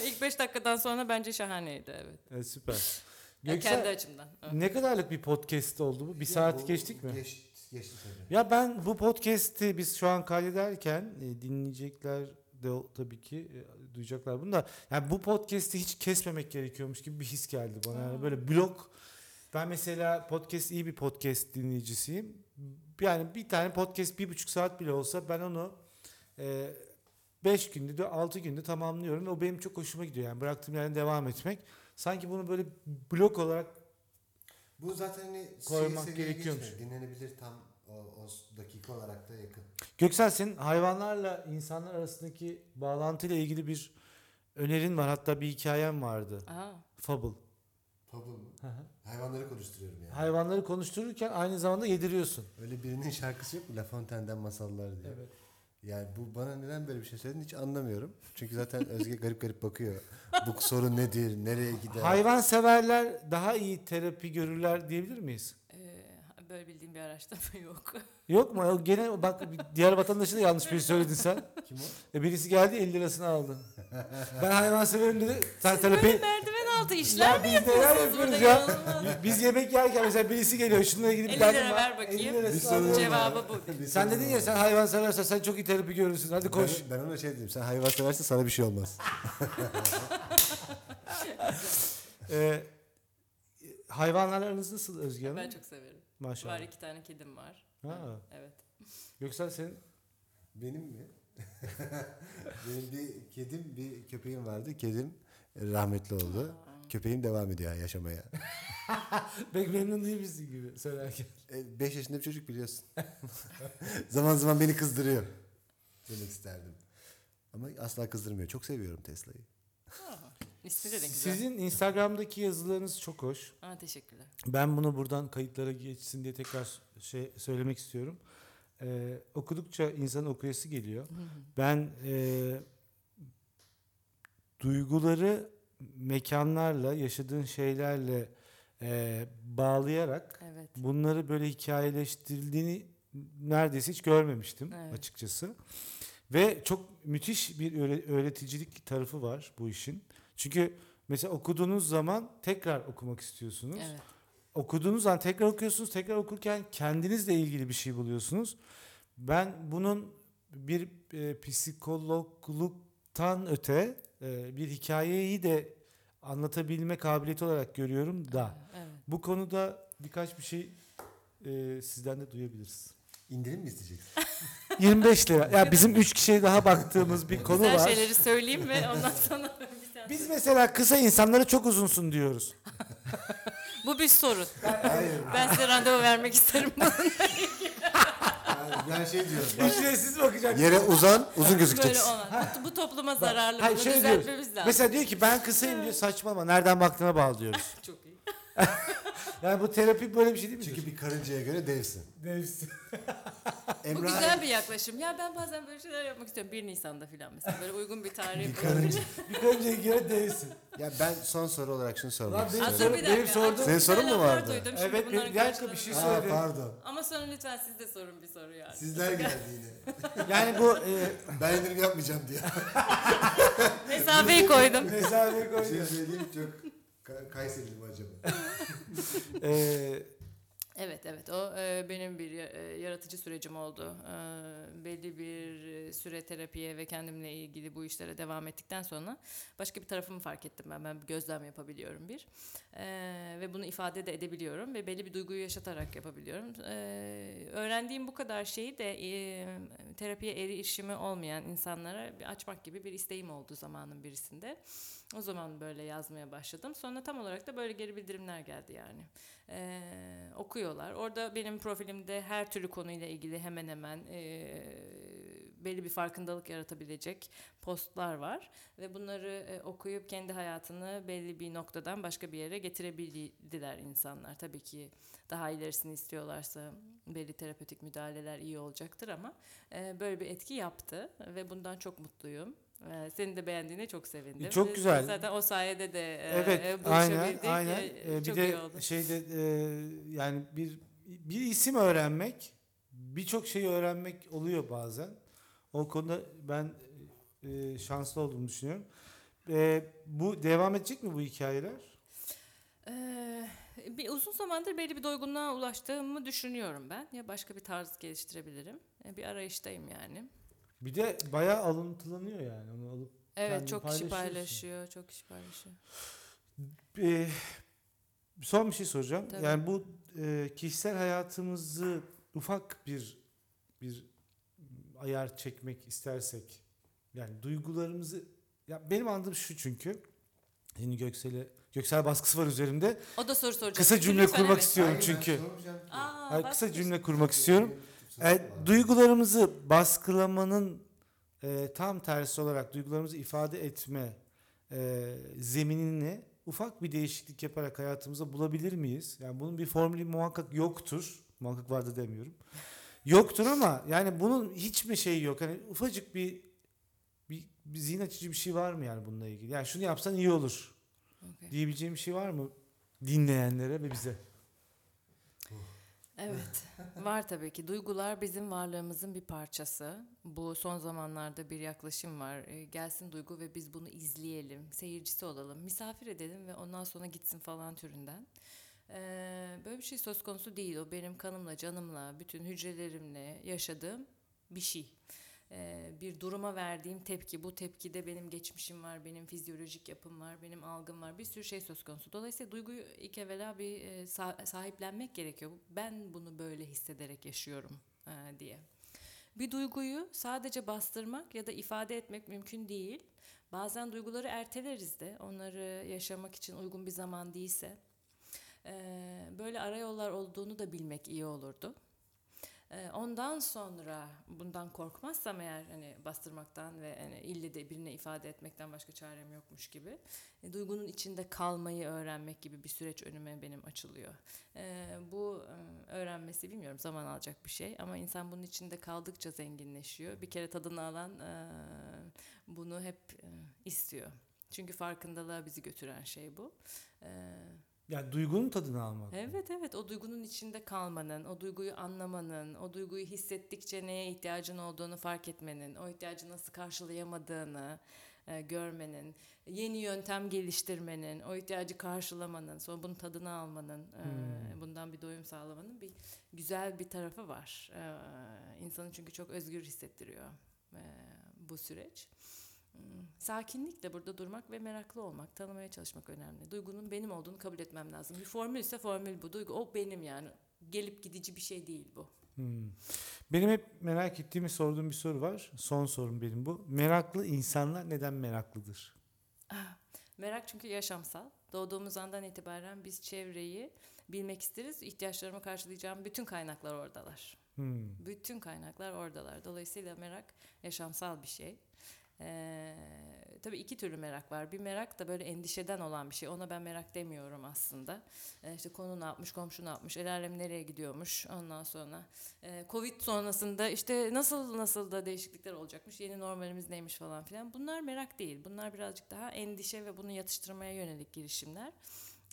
İlk beş dakikadan sonra bence şahaneydi evet. Evet, süper. Göksel, kendi açımdan. ne kadarlık bir podcast oldu bu? Bir saat geçtik mi? Geçti, geçti tabii. Ya ben bu podcast'i biz şu an kaydederken e, dinleyecekler de tabii ki e, duyacaklar bunu da. Yani bu podcast'i hiç kesmemek gerekiyormuş gibi bir his geldi bana. Yani böyle blok ben mesela podcast iyi bir podcast dinleyicisiyim. Yani bir tane podcast bir buçuk saat bile olsa ben onu e, beş günde de altı günde tamamlıyorum ve o benim çok hoşuma gidiyor. Yani bıraktığım yerden devam etmek. Sanki bunu böyle blok olarak Bu zaten hani Koymak seviyeye gerekiyormuş. geçmiyor. Dinlenebilir tam o, o dakika olarak da yakın. Göksel senin hayvanlarla insanlar arasındaki bağlantıyla ilgili bir önerin var. Hatta bir hikayem vardı. Aha. Fable. Pablo mu? Hayvanları konuşturuyorum yani. Hayvanları konuştururken aynı zamanda yediriyorsun. Öyle birinin şarkısı yok mu? La Fontaine'den masallar diye. Yani bu bana neden böyle bir şey söyledin hiç anlamıyorum. Çünkü zaten Özge garip garip bakıyor. Bu sorun nedir? Nereye gider? Hayvan severler daha iyi terapi görürler diyebilir miyiz? Böyle bildiğim bir araştırma yok. Yok mu? Gene bak diğer vatandaşı da yanlış bir şey söyledin sen. Kim o? E birisi geldi 50 lirasını aldı. Ben hayvan severim dedi. Sen terapi... Merdiven altı işler mi biz yapıyorsunuz neler burada yapıyoruz ya? inanılmaz. Biz yemek yerken mesela birisi geliyor şununla ilgili bir 50 derdim lira var. ver bakayım. 50 lirasını. Cevabı bu. Sen dedin ya sen hayvan seversen sen çok iyi terapi görürsün. Hadi koş. Ben, ben ona şey dedim. Sen hayvan seversen sana bir şey olmaz. Ee, hayvanlarla aranız nasıl Özge Hanım? Ben çok severim. Maşallah. Var iki tane kedim var. Ha. Evet. Göksel senin Benim mi? Benim bir kedim, bir köpeğim vardı. Kedim rahmetli oldu. Köpeğim devam ediyor yaşamaya. pek memnun değil misin gibi söylerken. 5 yaşında bir çocuk biliyorsun. zaman zaman beni kızdırıyor. Demek isterdim. Ama asla kızdırmıyor. Çok seviyorum Tesla'yı. İsmi de ne güzel. Sizin Instagram'daki yazılarınız çok hoş. Aa, teşekkürler. Ben bunu buradan kayıtlara geçsin diye tekrar şey söylemek istiyorum. Ee, okudukça insanın okuyası geliyor. Ben e, duyguları mekanlarla, yaşadığın şeylerle e, bağlayarak Evet. bunları böyle hikayeleştirildiğini neredeyse hiç görmemiştim Evet. açıkçası. Ve çok müthiş bir öğre- öğreticilik tarafı var bu işin. Çünkü mesela okuduğunuz zaman tekrar okumak istiyorsunuz. Evet. Okuduğunuz zaman tekrar okuyorsunuz. Tekrar okurken kendinizle ilgili bir şey buluyorsunuz. Ben bunun bir e, psikologluktan öte e, bir hikayeyi de anlatabilme kabiliyeti olarak görüyorum da. Evet. Bu konuda birkaç bir şey e, sizden de duyabiliriz. İndirim mi isteyeceksin? 25 lira. Ya bizim 3 kişiye daha baktığımız bir konu Güzel var. şeyleri söyleyeyim ve ondan sonra. Biz mesela kısa insanlara çok uzunsun diyoruz. Bu bir sorun. Ben size randevu vermek isterim. Yani ben şey diyorum. bak, Ücretsiz bakacak. Yere uzan, uzun Böyle gözükeceksin. olmaz. Bu, bu topluma zararlı. Hayır, Bunu şöyle düzeltmemiz diyoruz. lazım. Mesela diyor ki ben kısayım diyor saçmalama. Nereden baktığına bağlı diyoruz. Çok iyi. Yani bu terapi böyle bir şey değil mi? Çünkü bir karıncaya göre devsin. Bu Emrah güzel bir yaklaşım. Ya ben bazen böyle şeyler yapmak istiyorum. 1 Nisan'da falan mesela. Böyle uygun bir tarih. bir karınca. bir karıncaya göre değilsin. Ya ben son soru olarak şunu sormak Lan benim istiyorum. Soru- benim Aa, çok Senin sorun mu vardı? Duydum. Şimdi Evet, bir dakika, bir şey karşılığını- Aa, söyle. pardon. Ama sonra lütfen siz de sorun bir soru yani. Sizler geldi yine. Yani bu e, Ben indirim yapmayacağım diye. Mesafeyi koydum. mesafe Bir koyuyor. şey söyleyeyim çok Ka- Kayserili mi acaba? E, Evet evet o e, benim bir e, yaratıcı sürecim oldu. E, belli bir e, süre terapiye ve kendimle ilgili bu işlere devam ettikten sonra başka bir tarafımı fark ettim ben. Ben gözlem yapabiliyorum bir. E, ve bunu ifade de edebiliyorum ve belli bir duyguyu yaşatarak yapabiliyorum. E, öğrendiğim bu kadar şeyi de e, terapiye erişimi olmayan insanlara bir açmak gibi bir isteğim oldu zamanın birisinde. O zaman böyle yazmaya başladım. Sonra tam olarak da böyle geri bildirimler geldi yani. Ee, okuyorlar. Orada benim profilimde her türlü konuyla ilgili hemen hemen e, belli bir farkındalık yaratabilecek postlar var ve bunları e, okuyup kendi hayatını belli bir noktadan başka bir yere getirebildiler insanlar. Tabii ki daha ilerisini istiyorlarsa belli terapötik müdahaleler iyi olacaktır ama e, böyle bir etki yaptı ve bundan çok mutluyum. E, senin de beğendiğine çok sevindim. Çok güzel. Zaten o sayede de e, evet e, aynen buluşabildik. aynen. E, E, bir çok de iyi oldu. şeyde e, yani bir bir isim öğrenmek birçok şeyi öğrenmek oluyor bazen. O konuda ben e, şanslı olduğumu düşünüyorum. E, bu devam edecek mi bu hikayeler? Ee, bir uzun zamandır belli bir doygunluğa ulaştığımı düşünüyorum ben. Ya başka bir tarz geliştirebilirim. Bir arayıştayım yani. Bir de bayağı alıntılanıyor yani onu alıp Evet çok kişi paylaşıyor, çok kişi paylaşıyor. Ee, son bir şey soracağım. Tabii. Yani bu e, kişisel hayatımızı ufak bir bir ayar çekmek istersek yani duygularımızı ya benim anladığım şu çünkü yeni Göksel'e Göksel baskısı var üzerimde. O da soru soracak. Kısa cümle Lütfen kurmak evet. istiyorum Hayır, çünkü. Hayır, kısa cümle kurmak istiyorum. E, duygularımızı baskılamanın e, tam tersi olarak duygularımızı ifade etme e, zeminini ufak bir değişiklik yaparak hayatımıza bulabilir miyiz? Yani bunun bir formülü muhakkak yoktur. Muhakkak vardı demiyorum. Yoktur ama yani bunun hiç mi şeyi yok? Hani ufacık bir bir, bir zihin açıcı bir şey var mı yani bununla ilgili? Yani şunu yapsan iyi olur Okey. diyebileceğim bir şey var mı dinleyenlere ve bize? Evet, var tabii ki. Duygular bizim varlığımızın bir parçası. Bu son zamanlarda bir yaklaşım var. E, gelsin duygu ve biz bunu izleyelim, seyircisi olalım, misafir edelim ve ondan sonra gitsin falan türünden. E, böyle bir şey söz konusu değil. O benim kanımla, canımla, bütün hücrelerimle yaşadığım bir şey. E, bir duruma verdiğim tepki. Bu tepkide benim geçmişim var, benim fizyolojik yapım var, benim algım var. Bir sürü şey söz konusu. Dolayısıyla duyguyu ilk evvela bir e, sa- sahiplenmek gerekiyor. Ben bunu böyle hissederek yaşıyorum e, diye. Bir duyguyu sadece bastırmak ya da ifade etmek mümkün değil. Bazen duyguları erteleriz de onları yaşamak için uygun bir zaman değilse. E, böyle arayollar olduğunu da bilmek iyi olurdu. E, Ondan sonra bundan korkmazsam eğer hani bastırmaktan ve hani ille de birine ifade etmekten başka çarem yokmuş gibi e, duygunun içinde kalmayı öğrenmek gibi bir süreç önüme benim açılıyor. E, bu e, öğrenmesi bilmiyorum zaman alacak bir şey ama insan bunun içinde kaldıkça zenginleşiyor. Bir kere tadını alan e, bunu hep istiyor. Çünkü farkındalığa bizi götüren şey bu. E, Yani duygunun tadını almak. Evet evet o duygunun içinde kalmanın, o duyguyu anlamanın, o duyguyu hissettikçe neye ihtiyacın olduğunu fark etmenin, o ihtiyacı nasıl karşılayamadığını e, görmenin, yeni yöntem geliştirmenin, o ihtiyacı karşılamanın, sonra bunun tadını almanın, e, Hmm. bundan bir doyum sağlamanın bir güzel bir tarafı var. E, insanı çünkü çok özgür hissettiriyor e, bu süreç. Sakinlikle burada durmak ve meraklı olmak, tanımaya çalışmak önemli. Duygunun benim olduğunu kabul etmem lazım. Bir formül ise formül bu. Duygu o benim yani. Gelip gidici bir şey değil bu. Hmm. Benim hep merak ettiğim ve sorduğum bir soru var. Son sorum benim bu. Meraklı insanlar neden meraklıdır? Merak çünkü yaşamsal. Doğduğumuz andan itibaren biz çevreyi bilmek isteriz. İhtiyaçlarımı karşılayacağım bütün kaynaklar oradalar. Hmm. Bütün kaynaklar oradalar. Dolayısıyla merak yaşamsal bir şey. Ee, tabii iki türlü merak var. Bir merak da böyle endişeden olan bir şey. Ona ben merak demiyorum aslında. Ee, işte konu ne yapmış, komşu ne yapmış, el alem nereye gidiyormuş. Ondan sonra e, Covid sonrasında işte nasıl nasıl da değişiklikler olacakmış, yeni normalimiz neymiş falan filan. Bunlar merak değil. Bunlar birazcık daha endişe ve bunu yatıştırmaya yönelik girişimler.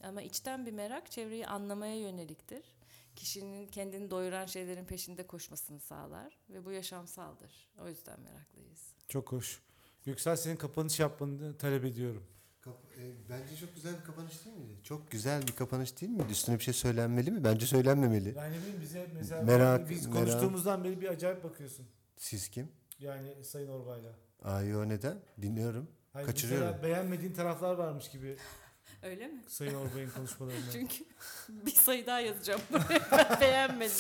Ama içten bir merak çevreyi anlamaya yöneliktir kişinin kendini doyuran şeylerin peşinde koşmasını sağlar ve bu yaşamsaldır. O yüzden meraklıyız. Çok hoş. Göksel senin kapanış yapmanı talep ediyorum. Kap- e, bence çok güzel bir kapanış değil miydi? Çok güzel bir kapanış değil miydi? Üstüne bir şey söylenmeli mi? Bence söylenmemeli. Yani bileyim bize mesela Merak- biz merak- konuştuğumuzdan beri bir acayip bakıyorsun. Siz kim? Yani Sayın Orbay'la. Aa yo neden? Dinliyorum. Hani Kaçırıyorum. beğenmediğin taraflar varmış gibi Öyle mi? Sayın Orbay'ın konuşmalarında. Çünkü bir sayı daha yazacağım. beğenmedim.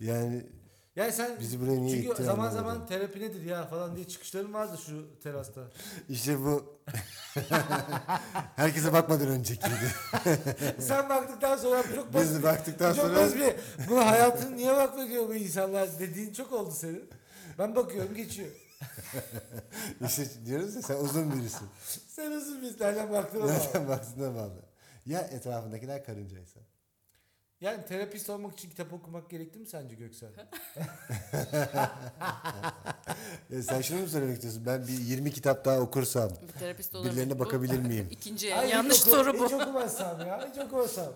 Yani Yani sen bizi buraya niye çünkü zaman anlamadım. zaman terapi nedir ya falan diye çıkışların vardı şu terasta. İşte bu herkese bakmadan öncekiydi. sen baktıktan sonra çok basit. Biz baktıktan çok sonra basit bir, bu hayatın niye bakmıyor bu insanlar dediğin çok oldu senin. Ben bakıyorum geçiyor. işte diyoruz ya sen uzun birisin. Sen uzun bir nereden baktığına bağlı. Nereden baktığına bağlı. Ya etrafındakiler karıncaysa? Yani terapist olmak için kitap okumak gerekli mi sence Göksel? Ya sen şunu mu söylemek istiyorsun? Ben bir 20 kitap daha okursam Bir terapist olabilir. birilerine bakabilir miyim? İkinci Hayır, yanlış hiç oku- soru bu. Hiç okumazsam ya. Hiç okumazsam.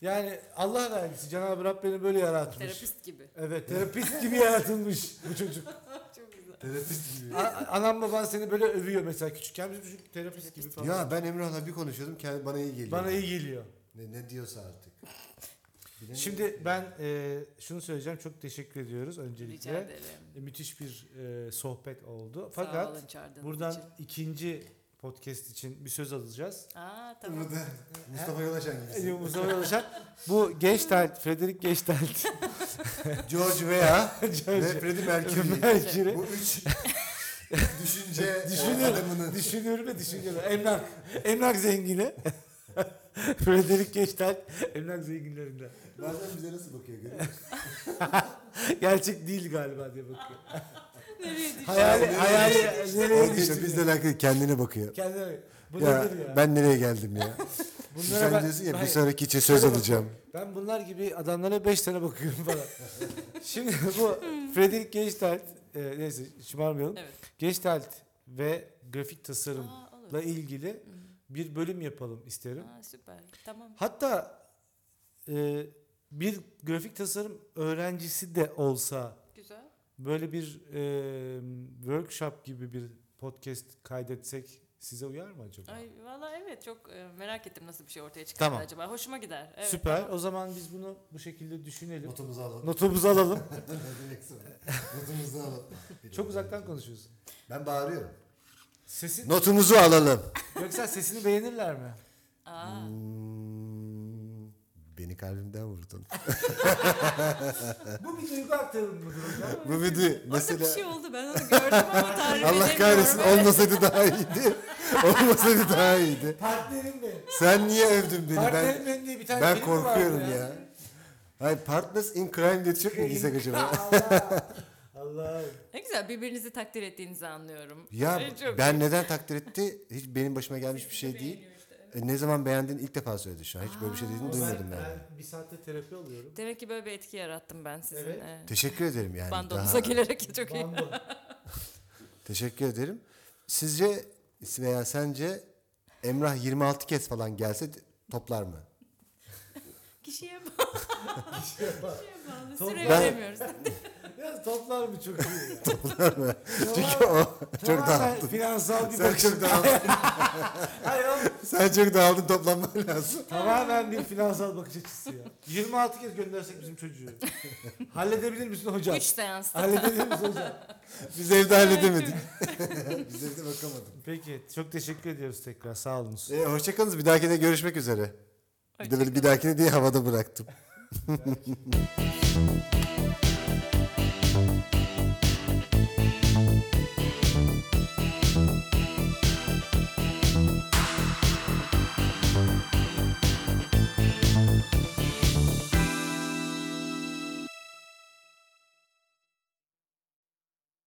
Yani Allah vergisi Cenab-ı Rab beni böyle yaratmış. Terapist gibi. Evet terapist gibi yaratılmış bu çocuk. Çok güzel. Terapist gibi. A- Anam baban seni böyle övüyor mesela küçükken bizim çocuk terapist gibi falan. Ya ben Emrah'la bir konuşuyordum kendi bana iyi geliyor. Bana iyi geliyor. Ne, ne diyorsa artık. Bilemiyorum. Şimdi ben e, şunu söyleyeceğim çok teşekkür ediyoruz Rica öncelikle. ederim. E, müthiş bir e, sohbet oldu. Sağ Fakat olun buradan için. ikinci podcast için bir söz alacağız. Aa tamam. Burada Mustafa Yolaşan gibisin. E, Mustafa Yalışan. Bu Gestalt, Frederick Gestalt. George Weah ve Freddie Mercury. Mercury. Bu üç düşünce adamının düşünüyorum ve düşünüyorum. Emlak, emlak zengini. Frederick Gestalt, emlak zenginlerinden. Bazen bize nasıl bakıyor görüyor musun? Gerçek değil galiba diye bakıyor. Nereye düştü? Hayali, hayali, nereye düştü? işte bizle alakalı kendine bakıyor. Kendine, bu Ya, nedir ya? ben nereye geldim ya? Bunlara Sen ben- diyorsun ya ben- bir sonraki için söz alacağım. Ben bunlar gibi adamlara 5 tane bakıyorum falan. Şimdi bu Frederick Gestalt, e, neyse şımarmayalım. Evet. Gestalt ve grafik tasarımla Aa, ilgili bir bölüm yapalım isterim. Aa, süper. Tamam. Hatta e, bir grafik tasarım öğrencisi de olsa Güzel. böyle bir e, workshop gibi bir podcast kaydetsek size uyar mı acaba? Ay valla evet çok e, merak ettim nasıl bir şey ortaya çıkar Tamam. acaba. Hoşuma gider. Evet, Süper. tamam. O zaman biz bunu bu şekilde düşünelim. Notumuzu alalım. Notumuzu alalım. Notumuzu alalım. Çok uzaktan konuşuyorsun. Ben bağırıyorum. Sesin Notumuzu alalım. Yoksa sesini beğenirler mi? Aa, Hmm, beni kalbimden vurdun. Bu bir duygu aktarımı mıdır hocam? Bu video Orada mesela bir şey oldu ben onu gördüm ama tarif Allah kahretsin olmasaydı daha iyiydi. Olmasaydı daha iyiydi. Partnerim benim. Sen niye övdün beni? Ben Partnerim benim diye bir tane ben korkuyorum ya. Hayır Partners in Crime diye çok mu giysek acaba? Allah. Allah. Ne güzel birbirinizi takdir ettiğinizi anlıyorum. Ya ben neden takdir etti? Hiç benim başıma gelmiş bir şey değil. Evet. E, Ne zaman beğendiğini ilk defa söyledi şu an. Hiç böyle bir şey dediğini duymadım ben, yani. ben bir saatte terapi alıyorum. Demek ki böyle bir etki yarattım ben sizin. Evet. e, Teşekkür ederim yani. Bandonuza Daha, gelerek çok iyi. Bando. teşekkür ederim. Sizce veya sence Emrah 26 kez falan gelse toplar mı? Kişiye bağlı. Kişiye bağlı. Süre Ben- veremiyoruz. Ya toplar mı çok iyi ya. Toplar mı? Çünkü o çok dağıldın. Finansal bir Sen bakış. çok dağıldın. Hayır oğlum. Sen çok dağıldın toplanman lazım. Tamamen bir finansal bakış açısı ya. 26 kez göndersek bizim çocuğu. Halledebilir misin hocam? Üç seansta. Halledebilir misin hocam? Biz evde halledemedik. Biz evde bakamadık. Peki çok teşekkür ediyoruz tekrar sağ olunuz. E, hoşçakalınız. Bir dahakine görüşmek üzere. Bir de böyle bir dahakine diye havada bıraktım.